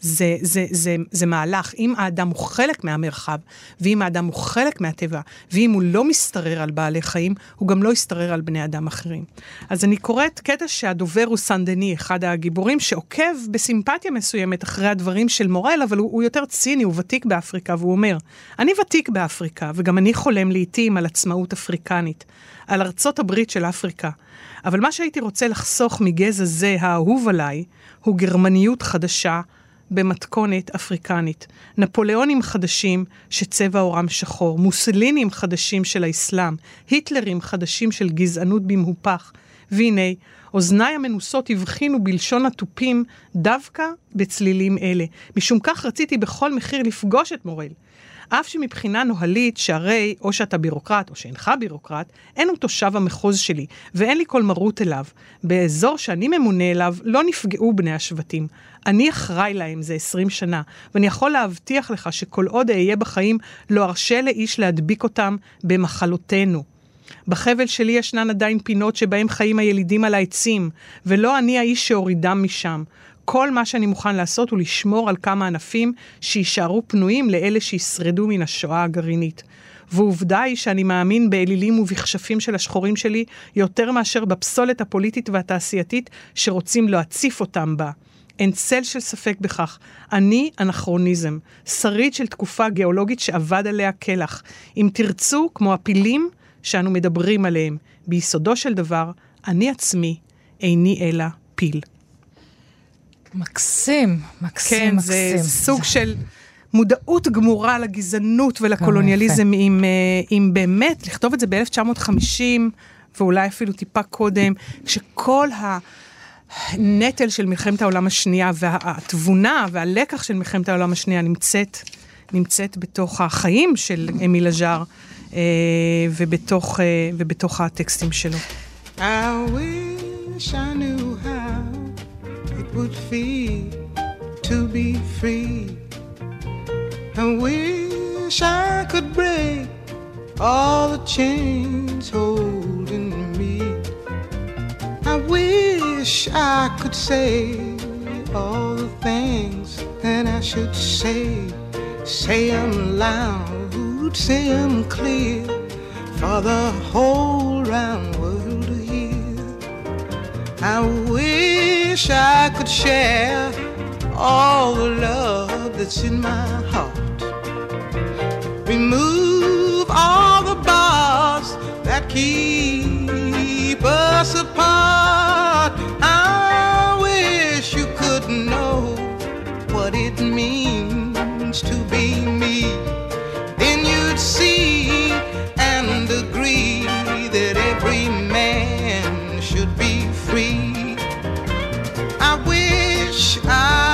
זה, זה, זה, זה מהלך. אם האדם הוא חלק מהמרחב, ואם האדם הוא חלק מהטבע, ואם הוא לא משתרר על בעלי חיים, הוא גם לא ישתרר על בני אדם אחרים. אז אני קוראת קטע שהדובר הוא סנדני, אחד הגיבורים, שעוקב בסימפתיה מסוימת אחרי הדברים של מורל, אבל הוא, הוא יותר ציני, הוא ותיק באפריקה, והוא אומר, אני ותיק באפריקה, וגם אני חולם לעיתים על עצמאות אפריקנית, על ארצות הברית של אפריקה. אבל מה שהייתי רוצה לחסוך מגזע זה, האהוב עליי, הוא גרמניות חדשה, במתכונת אפריקנית. נפוליאונים חדשים שצבע עורם שחור, מוסלינים חדשים של האסלאם, היטלרים חדשים של גזענות במהופך. והנה, אוזניי המנוסות הבחינו בלשון התופים דווקא בצלילים אלה. משום כך רציתי בכל מחיר לפגוש את מורל. אף שמבחינה נוהלית, שהרי או שאתה בירוקרט או שאינך בירוקרט, אין הוא תושב המחוז שלי, ואין לי כל מרות אליו. באזור שאני ממונה אליו לא נפגעו בני השבטים. אני אחראי להם זה 20 שנה, ואני יכול להבטיח לך שכל עוד אהיה בחיים, לא ארשה לאיש להדביק אותם במחלותינו. בחבל שלי ישנן עדיין פינות שבהם חיים הילידים על העצים, ולא אני האיש שהורידם משם. כל מה שאני מוכן לעשות הוא לשמור על כמה ענפים שיישארו פנויים לאלה שישרדו מן השואה הגרעינית. ועובדה היא שאני מאמין באלילים ובכשפים של השחורים שלי יותר מאשר בפסולת הפוליטית והתעשייתית שרוצים להציף אותם בה. אין צל של ספק בכך. אני אנכרוניזם, שריד של תקופה גיאולוגית שאבד עליה קלח. אם תרצו, כמו הפילים שאנו מדברים עליהם, ביסודו של דבר, אני עצמי איני אלא פיל. מקסים, מקסים, כן, מקסים. זה סוג של מודעות גמורה לגזענות ולקולוניאליזם, אם, אה, אם באמת, לכתוב את זה ב-1950, ואולי אפילו טיפה קודם, כשכל הנטל של מלחמת העולם השנייה והתבונה והלקח של מלחמת העולם השנייה נמצאת, נמצאת בתוך החיים של אמיל אג'אר אה, ובתוך, אה, ובתוך הטקסטים שלו. I wish I knew would feel to be free. I wish I could break all the chains holding me. I wish I could say all the things that I should say. Say them loud, say clear for the whole round world. I wish I could share all the love that's in my heart. Remove all the bars that keep us apart. I wish you could know what it means to be me. Then you'd see and agree that every man I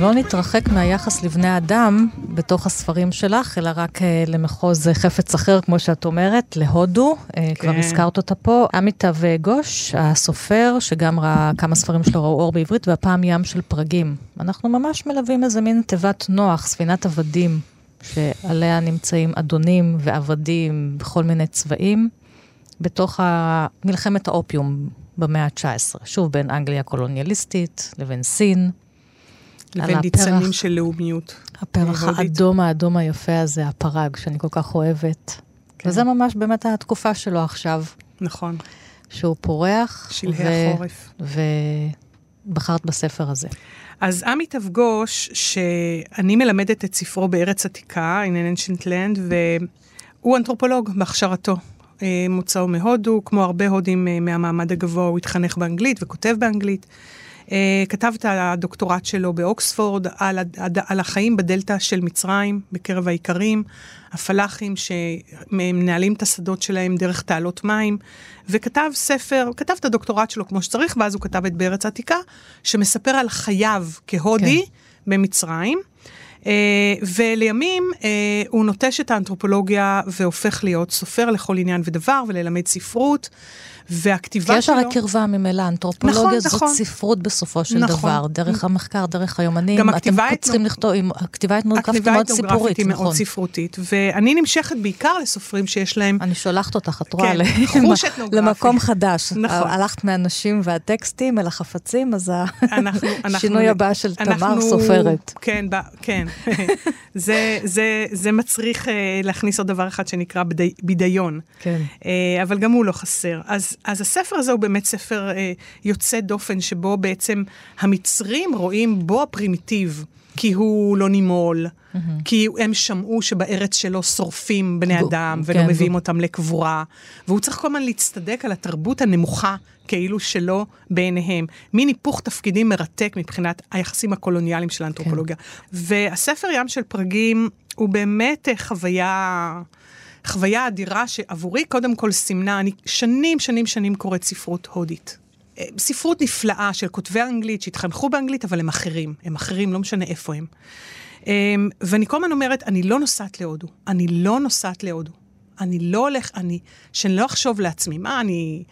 ולא נתרחק מהיחס לבני אדם בתוך הספרים שלך, אלא רק אה, למחוז אה, חפץ אחר, כמו שאת אומרת, להודו, אה, כבר הזכרת אותה פה. עמיטב גוש, הסופר, שגם ראה כמה ספרים שלו ראו אור בעברית, והפעם ים של פרגים. אנחנו ממש מלווים איזה מין תיבת נוח, ספינת עבדים, שעליה נמצאים אדונים ועבדים בכל מיני צבעים, בתוך מלחמת האופיום במאה ה-19. שוב, בין אנגליה הקולוניאליסטית לבין סין. לבין ניצנים. של לאומיות. הפרח הודית. האדום האדום היפה הזה, הפרג, שאני כל כך אוהבת. כן. וזה ממש באמת התקופה שלו עכשיו, נכון, שהוא פורח. שלהי החורף. ובחרת בספר הזה. אז עמיטב גוש, שאני מלמדת את ספרו בארץ עתיקה, in an ancient land, והוא אנתרופולוג בהכשרתו. אה, מוצאו מהודו, כמו הרבה הודים אה, מהמעמד הגבוה, הוא התחנך באנגלית וכותב באנגלית. אה, כתב את הדוקטורט שלו באוקספורד על, על החיים בדלתא של מצרים בקרב האיכרים, הפלאחים שמנהלים את השדות שלהם דרך תעלות מים, וכתב ספר, כתב את הדוקטורט שלו כמו שצריך, ואז הוא כתב את בארץ העתיקה, שמספר על חייו כהודי כן. במצרים. Uh, ולימים uh, הוא נוטש את האנתרופולוגיה והופך להיות סופר לכל עניין ודבר וללמד ספרות. כי והכתיבה יש שלו... הרי קרבה ממילא, אנתרופולוגיה נכון, זאת נכון. ספרות בסופו של נכון. דבר, דרך המחקר, דרך היומנים, גם אתם הכתיבה פה צריכים לכתוב, עם- הכתיבה האתנוגרפית הכתיבה מאוד סיפורית, היא מאוד נכון. ספרותית, ואני נמשכת בעיקר לסופרים שיש להם אני שולחת אותך, את רואה, כן. למקום חדש. נכון. הלכת מהנשים והטקסטים אל החפצים, אז אנחנו, אנחנו, השינוי הבא של תמר סופרת. כן, כן. זה, זה, זה מצריך uh, להכניס עוד דבר אחד שנקרא בדיון. כן. Uh, אבל גם הוא לא חסר. אז, אז הספר הזה הוא באמת ספר uh, יוצא דופן, שבו בעצם המצרים רואים בו הפרימיטיב. כי הוא לא נימול, mm-hmm. כי הם שמעו שבארץ שלו שורפים בני גו- אדם ולא כן, מביאים אותם לקבורה, והוא צריך כל הזמן להצטדק על התרבות הנמוכה כאילו שלו בעיניהם. מין היפוך תפקידים מרתק מבחינת היחסים הקולוניאליים של האנתרופולוגיה. כן. והספר ים של פרגים הוא באמת אה, חוויה... חוויה אדירה שעבורי קודם כל סימנה, אני שנים שנים שנים קוראת ספרות הודית. אה, ספרות נפלאה של כותבי אנגלית שהתחנכו באנגלית, אבל הם אחרים. הם אחרים, לא משנה איפה הם. אמ, ואני כל הזמן אומרת, אני לא נוסעת להודו. אני לא נוסעת להודו. אני לא הולך, אני, שאני לא אחשוב לעצמי, מה אני...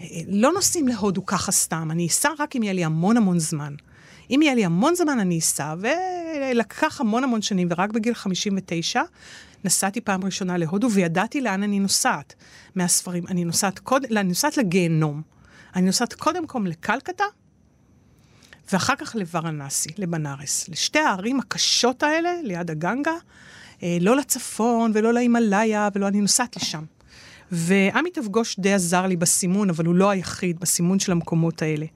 אה, לא נוסעים להודו ככה סתם, אני אסע רק אם יהיה לי המון המון זמן. אם יהיה לי המון זמן אני אסע, ולקח המון המון שנים, ורק בגיל 59 נסעתי פעם ראשונה להודו, וידעתי לאן אני נוסעת מהספרים. אני נוסעת, קוד... אני נוסעת לגיהנום. אני נוסעת קודם כל לקלקטה, ואחר כך לוורנסי, לבנארס. לשתי הערים הקשות האלה, ליד הגנגה, אה, לא לצפון ולא להימאליה, ולא, אני נוסעת לשם. ועמיתב גוש די עזר לי בסימון, אבל הוא לא היחיד בסימון של המקומות האלה.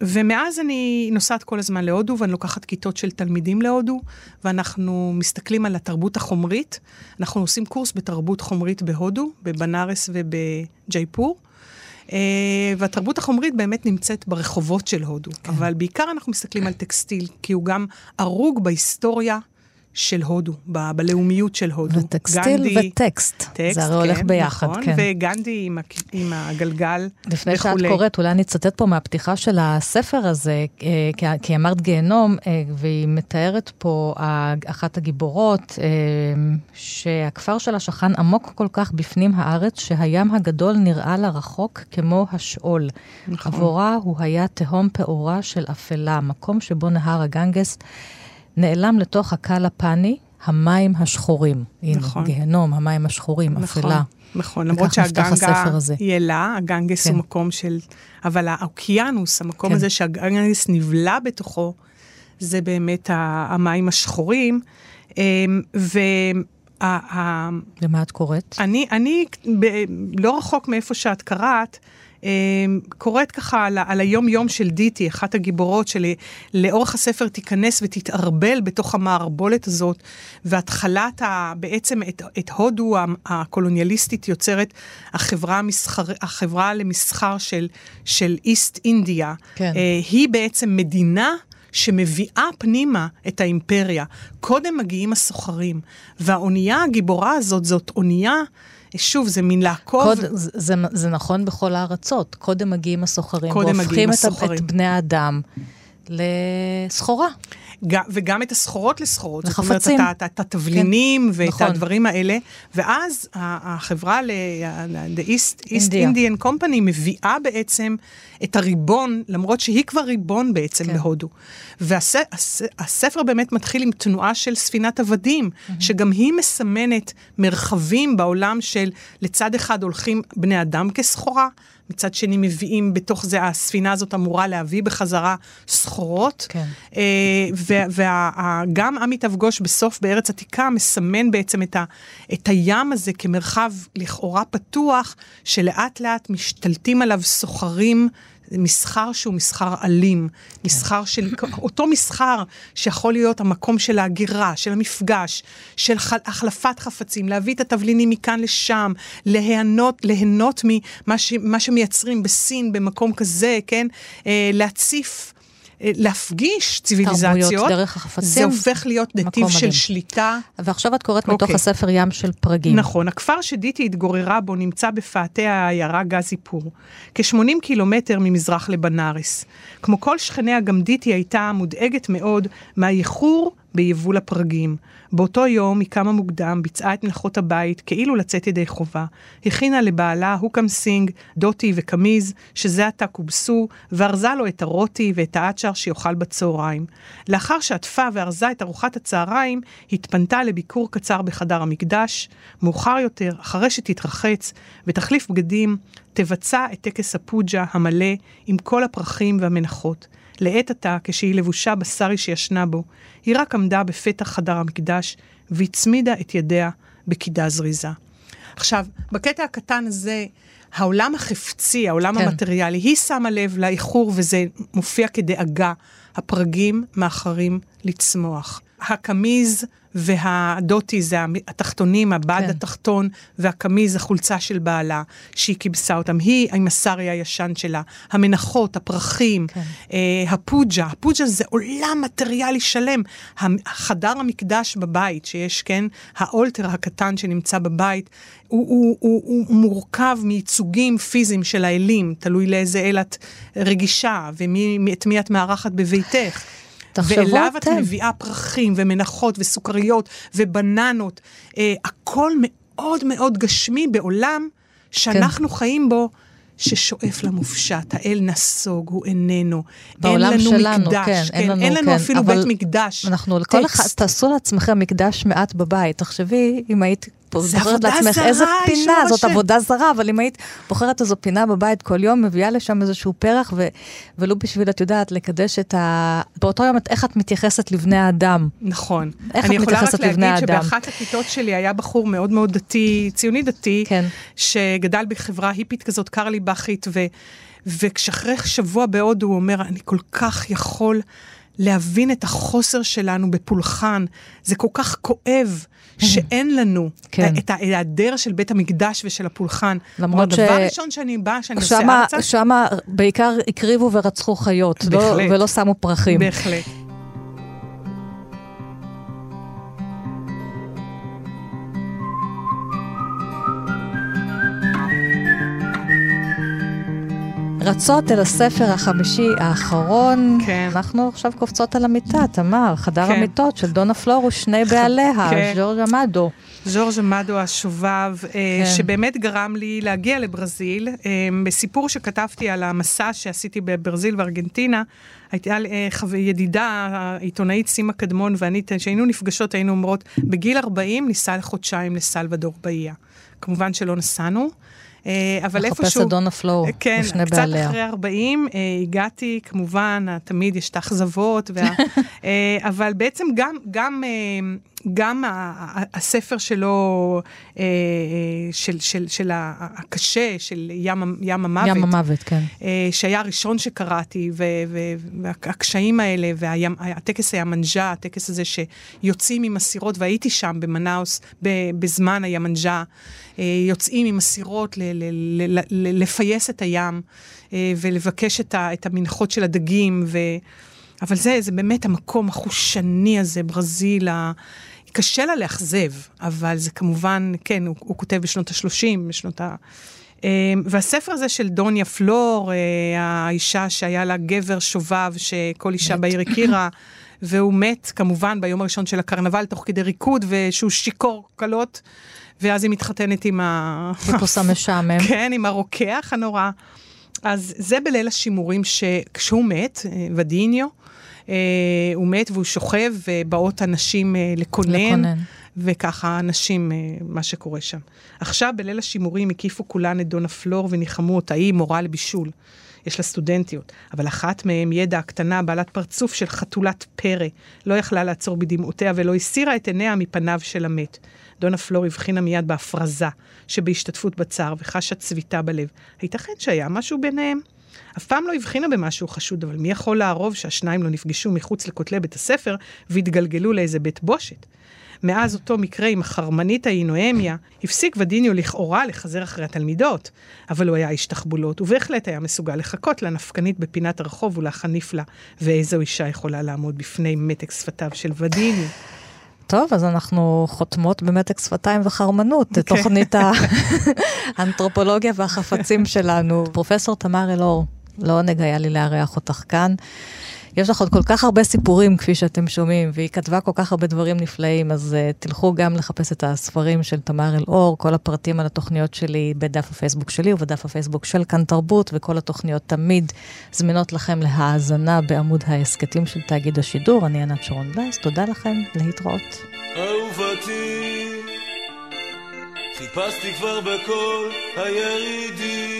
ומאז אני נוסעת כל הזמן להודו, ואני לוקחת כיתות של תלמידים להודו, ואנחנו מסתכלים על התרבות החומרית. אנחנו עושים קורס בתרבות חומרית בהודו, בבנארס ובג'ייפור. Uh, והתרבות החומרית באמת נמצאת ברחובות של הודו. כן. אבל בעיקר אנחנו מסתכלים על טקסטיל, כי הוא גם הרוג בהיסטוריה של הודו, ב- בלאומיות של הודו. וטקסטיל גנדי- וטקסט, טקסט, זה הרי הולך כן, ביחד, נכון, כן. וגנדי עם, הק- עם הגלגל לפני שאת וכולי. קוראת, אולי אני אצטט פה מהפתיחה של הספר הזה, אה, כי- כי אמרת גיהנום, אה, והיא מתארת פה אחת הגיבורות, אה, שהכפר שלה שכן עמוק כל כך בפנים הארץ, שהים הגדול נראה לה רחוק כמו השאול. נכון. עבורה הוא היה תהום פעורה של אפלה, מקום שבו נהר הגנגס נעלם לתוך הקל הפני, המים השחורים. הנה, נכון. גיהנום, המים השחורים, נכון, אפלה. נכון, למרות שהגנגה. היא אלה, הגנגס כן. הוא מקום של... אבל האוקיינוס, המקום כן. הזה שהגנגס נבלע בתוכו, זה באמת המים השחורים. אמ, ה- למה את קוראת? אני, אני ב- לא רחוק מאיפה שאת קראת, קוראת ככה על, על היום-יום של דיטי, אחת הגיבורות שלאורך הספר תיכנס ותתערבל בתוך המערבולת הזאת, והתחלת ה, בעצם את, את הודו הקולוניאליסטית יוצרת החברה, המסחר, החברה למסחר של, של איסט אינדיה. כן. אה, היא בעצם מדינה שמביאה פנימה את האימפריה. קודם מגיעים הסוחרים, והאונייה הגיבורה הזאת, זאת אונייה, שוב, זה מין לעקוב. קוד, זה, זה, זה נכון בכל הארצות. קודם מגיעים הסוחרים, קודם והופכים מגיעים את, הסוחרים. את בני האדם לסחורה. גם, וגם את הסחורות לסחורות. זאת לחפצים. אומרת, את התבלינים כן, ואת נכון. הדברים האלה. ואז החברה, ל- The East, East. Indian Company מביאה בעצם את הריבון, למרות שהיא כבר ריבון בעצם. כן. בהודו. והספר באמת מתחיל עם תנועה של ספינת עבדים, mm-hmm. שגם היא מסמנת מרחבים בעולם של לצד אחד הולכים בני אדם כסחורה, מצד שני מביאים בתוך זה, הספינה הזאת אמורה להביא בחזרה סחורות. כן. וגם עמיתב גוש בסוף בארץ עתיקה מסמן בעצם את, ה, את הים הזה כמרחב לכאורה פתוח, שלאט לאט משתלטים עליו סוחרים מסחר שהוא מסחר אלים, מסחר של, אותו מסחר שיכול להיות המקום של ההגירה, של המפגש, של ח, החלפת חפצים, להביא את התבלינים מכאן לשם, ליהנות, ליהנות ממה ש, שמייצרים בסין במקום כזה, כן? אה, להציף. אה, להפגיש ציוויליזציות, תרבויות דרך החפצים. זה הופך להיות נתיב של מדהים. שליטה. ועכשיו את קוראת מתוך אוקיי. הספר ים של פרגים. נכון, הכפר שדיטי התגוררה בו נמצא בפאתי העיירה גזיפור, כ-80 קילומטר ממזרח לבנארס. כמו כל שכניה, גם דיטי הייתה מודאגת מאוד מהאיחור ביבול הפרגים. באותו יום היא קמה מוקדם, ביצעה את מלאכות הבית כאילו לצאת ידי חובה. הכינה לבעלה הוקם סינג, דוטי וקמיז, שזה עתה כובסו, וארזה לו את הרוטי ואת האצ'ר שיאכל בצהריים. לאחר שעטפה וארזה את ארוחת הצהריים, התפנתה לביקור קצר בחדר המקדש. מאוחר יותר, אחרי שתתרחץ ותחליף בגדים, תבצע את טקס הפוג'ה המלא עם כל הפרחים והמנחות. לעת עתה, כשהיא לבושה בשרי שישנה בו, היא רק עמדה בפתח חדר המקדש והצמידה את ידיה בקידה זריזה. עכשיו, בקטע הקטן הזה, העולם החפצי, העולם כן. המטריאלי, היא שמה לב לאיחור וזה מופיע כדאגה. הפרגים מאחרים לצמוח. הקמיז והדוטי זה התחתונים, הבד כן. התחתון, והקמיז, החולצה של בעלה, שהיא כיבסה אותם. היא עם הסרי הישן שלה, המנחות, הפרחים, כן. אה, הפוג'ה. הפוג'ה זה עולם מטריאלי שלם. חדר המקדש בבית, שיש, כן, האולטר הקטן שנמצא בבית, הוא, הוא, הוא, הוא מורכב מייצוגים פיזיים של האלים, תלוי לאיזה אל את רגישה, ואת מי את מארחת בביתך. תחשבו ואליו את אתם. מביאה פרחים ומנחות וסוכריות ובננות. אה, הכל מאוד מאוד גשמי בעולם שאנחנו חיים בו. ששואף למופשט, האל נסוג, הוא איננו. בעולם אין לנו שלנו, מקדש, כן, אין לנו, אין לנו כן, אפילו בית מקדש. אנחנו, טקסט. אחד, תעשו לעצמכם מקדש מעט בבית. תחשבי, אם היית פה עבודה לעצמך זרה, איזה פינה, זאת שם. עבודה זרה, אבל אם היית בוחרת איזו פינה בבית כל יום, מביאה לשם איזשהו פרח, ו, ולו בשביל, את יודעת, לקדש את ה... באותו יום, את- איך את מתייחסת לבני האדם. נכון. איך אני את יכולה רק מתייחסת לבני להגיד האדם? שבאחת הכיתות שלי היה בחור מאוד מאוד דתי, ציוני דתי, כן. שגדל בחברה היפית כזאת, קרליבכית, ו, וכשאחרי שבוע בהודו הוא אומר, אני כל כך יכול להבין את החוסר שלנו בפולחן, זה כל כך כואב. שאין לנו כן. את ההיעדר של בית המקדש ושל הפולחן. למרות הדבר ש- הראשון שאני באה, שאני שמה, ארצה, שמה בעיקר הקריבו ורצחו חיות, לא. ולא שמו פרחים. בהחלט. רצות אל הספר החמישי האחרון. כן. אנחנו עכשיו קופצות על המיטה, תמר, חדר כן. המיטות של דונה פלור ושני בעליה, כן. ז'ורג' עמדו. ז'ורג' אמדו השובב, כן. כן. שבאמת גרם לי להגיע לברזיל. אה, בסיפור שכתבתי על המסע שעשיתי בברזיל וארגנטינה, הייתה אה, ידידה, העיתונאית סימה קדמון ואני, כשהיינו נפגשות, היינו אומרות, בגיל 40 ניסע לחודשיים לסלבדור באייה. כמובן שלא נסענו. אה, אבל איפשהו... את דונה פלור כן, ושני קצת בעליה. אחרי 40 אה, הגעתי, כמובן, אה, תמיד יש את האכזבות, וה, אה, אבל בעצם גם, גם, אה, גם הספר שלו, אה, של, של, של הקשה, של ים, ים המוות, ים המוות, כן. אה, שהיה הראשון שקראתי, ו- ו- והקשיים האלה, והטקס הימנג'ה, הטקס הזה שיוצאים עם הסירות, והייתי שם במנאוס בזמן הימנג'ה, אה, יוצאים עם הסירות ל- ל- ל- ל- לפייס את הים ולבקש את, ה- את המנחות של הדגים, ו... אבל זה, זה באמת המקום החושני הזה, ברזיל, ה... קשה לה לאכזב, אבל זה כמובן, כן, הוא, הוא כותב בשנות ה-30, בשנות ה... אה, והספר הזה של דוניה פלור, אה, האישה שהיה לה גבר שובב שכל אישה בעיר הכירה, והוא מת כמובן ביום הראשון של הקרנבל תוך כדי ריקוד, ושהוא שיכור קלות, ואז היא מתחתנת עם ה... טיפוס המשעמם. כן, עם הרוקח הנורא. אז זה בליל השימורים שכשהוא מת, אה, ודיניו, הוא מת והוא שוכב, ובאות הנשים אה, לקונן. לקונן. וככה אנשים, אה, מה שקורה שם. עכשיו, בליל השימורים הקיפו כולן את דונה פלור וניחמו אותה, היא מורה לבישול. יש לה סטודנטיות, אבל אחת מהן, ידע הקטנה, בעלת פרצוף של חתולת פרא, לא יכלה לעצור בדמעותיה ולא הסירה את עיניה מפניו של המת. דונה פלור הבחינה מיד בהפרזה שבהשתתפות בצער וחשה צביטה בלב. הייתכן שהיה משהו ביניהם? אף פעם לא הבחינה במשהו חשוד, אבל מי יכול לערוב שהשניים לא נפגשו מחוץ לכותלי בית הספר והתגלגלו לאיזה בית בושת? מאז אותו מקרה עם החרמנית ההיא נואמיה, הפסיק ודיניו לכאורה לחזר אחרי התלמידות, אבל הוא היה איש תחבולות, ובהחלט היה מסוגל לחכות לנפקנית בפינת הרחוב ולהחניף לה, ואיזו אישה יכולה לעמוד בפני מתק שפתיו של ודיניו. טוב, אז אנחנו חותמות במתק שפתיים וחרמנות, okay. אוקיי. תוכנית האנתרופולוגיה והחפצים שלנו. פרופסור תמר אלאור, לעונג היה לי לארח אותך כאן. יש לך עוד כל כך הרבה סיפורים, כפי שאתם שומעים, והיא כתבה כל כך הרבה דברים נפלאים, אז uh, תלכו גם לחפש את הספרים של תמר אלאור, כל הפרטים על התוכניות שלי בדף הפייסבוק שלי ובדף הפייסבוק של כאן תרבות, וכל התוכניות תמיד זמינות לכם להאזנה בעמוד ההסכתים של תאגיד השידור. אני ענת שרון וייס, תודה לכם, להתראות. אהובתי, חיפשתי כבר בכל הירידים,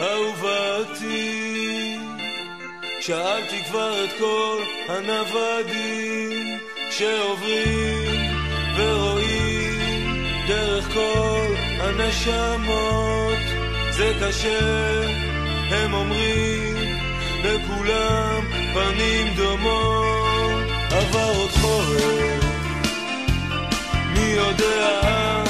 אהובתי. שאלתי כבר את כל הנוודים שעוברים ורואים דרך כל הנשמות זה קשה, הם אומרים לכולם פנים דומות עבר עוד חורף מי יודע את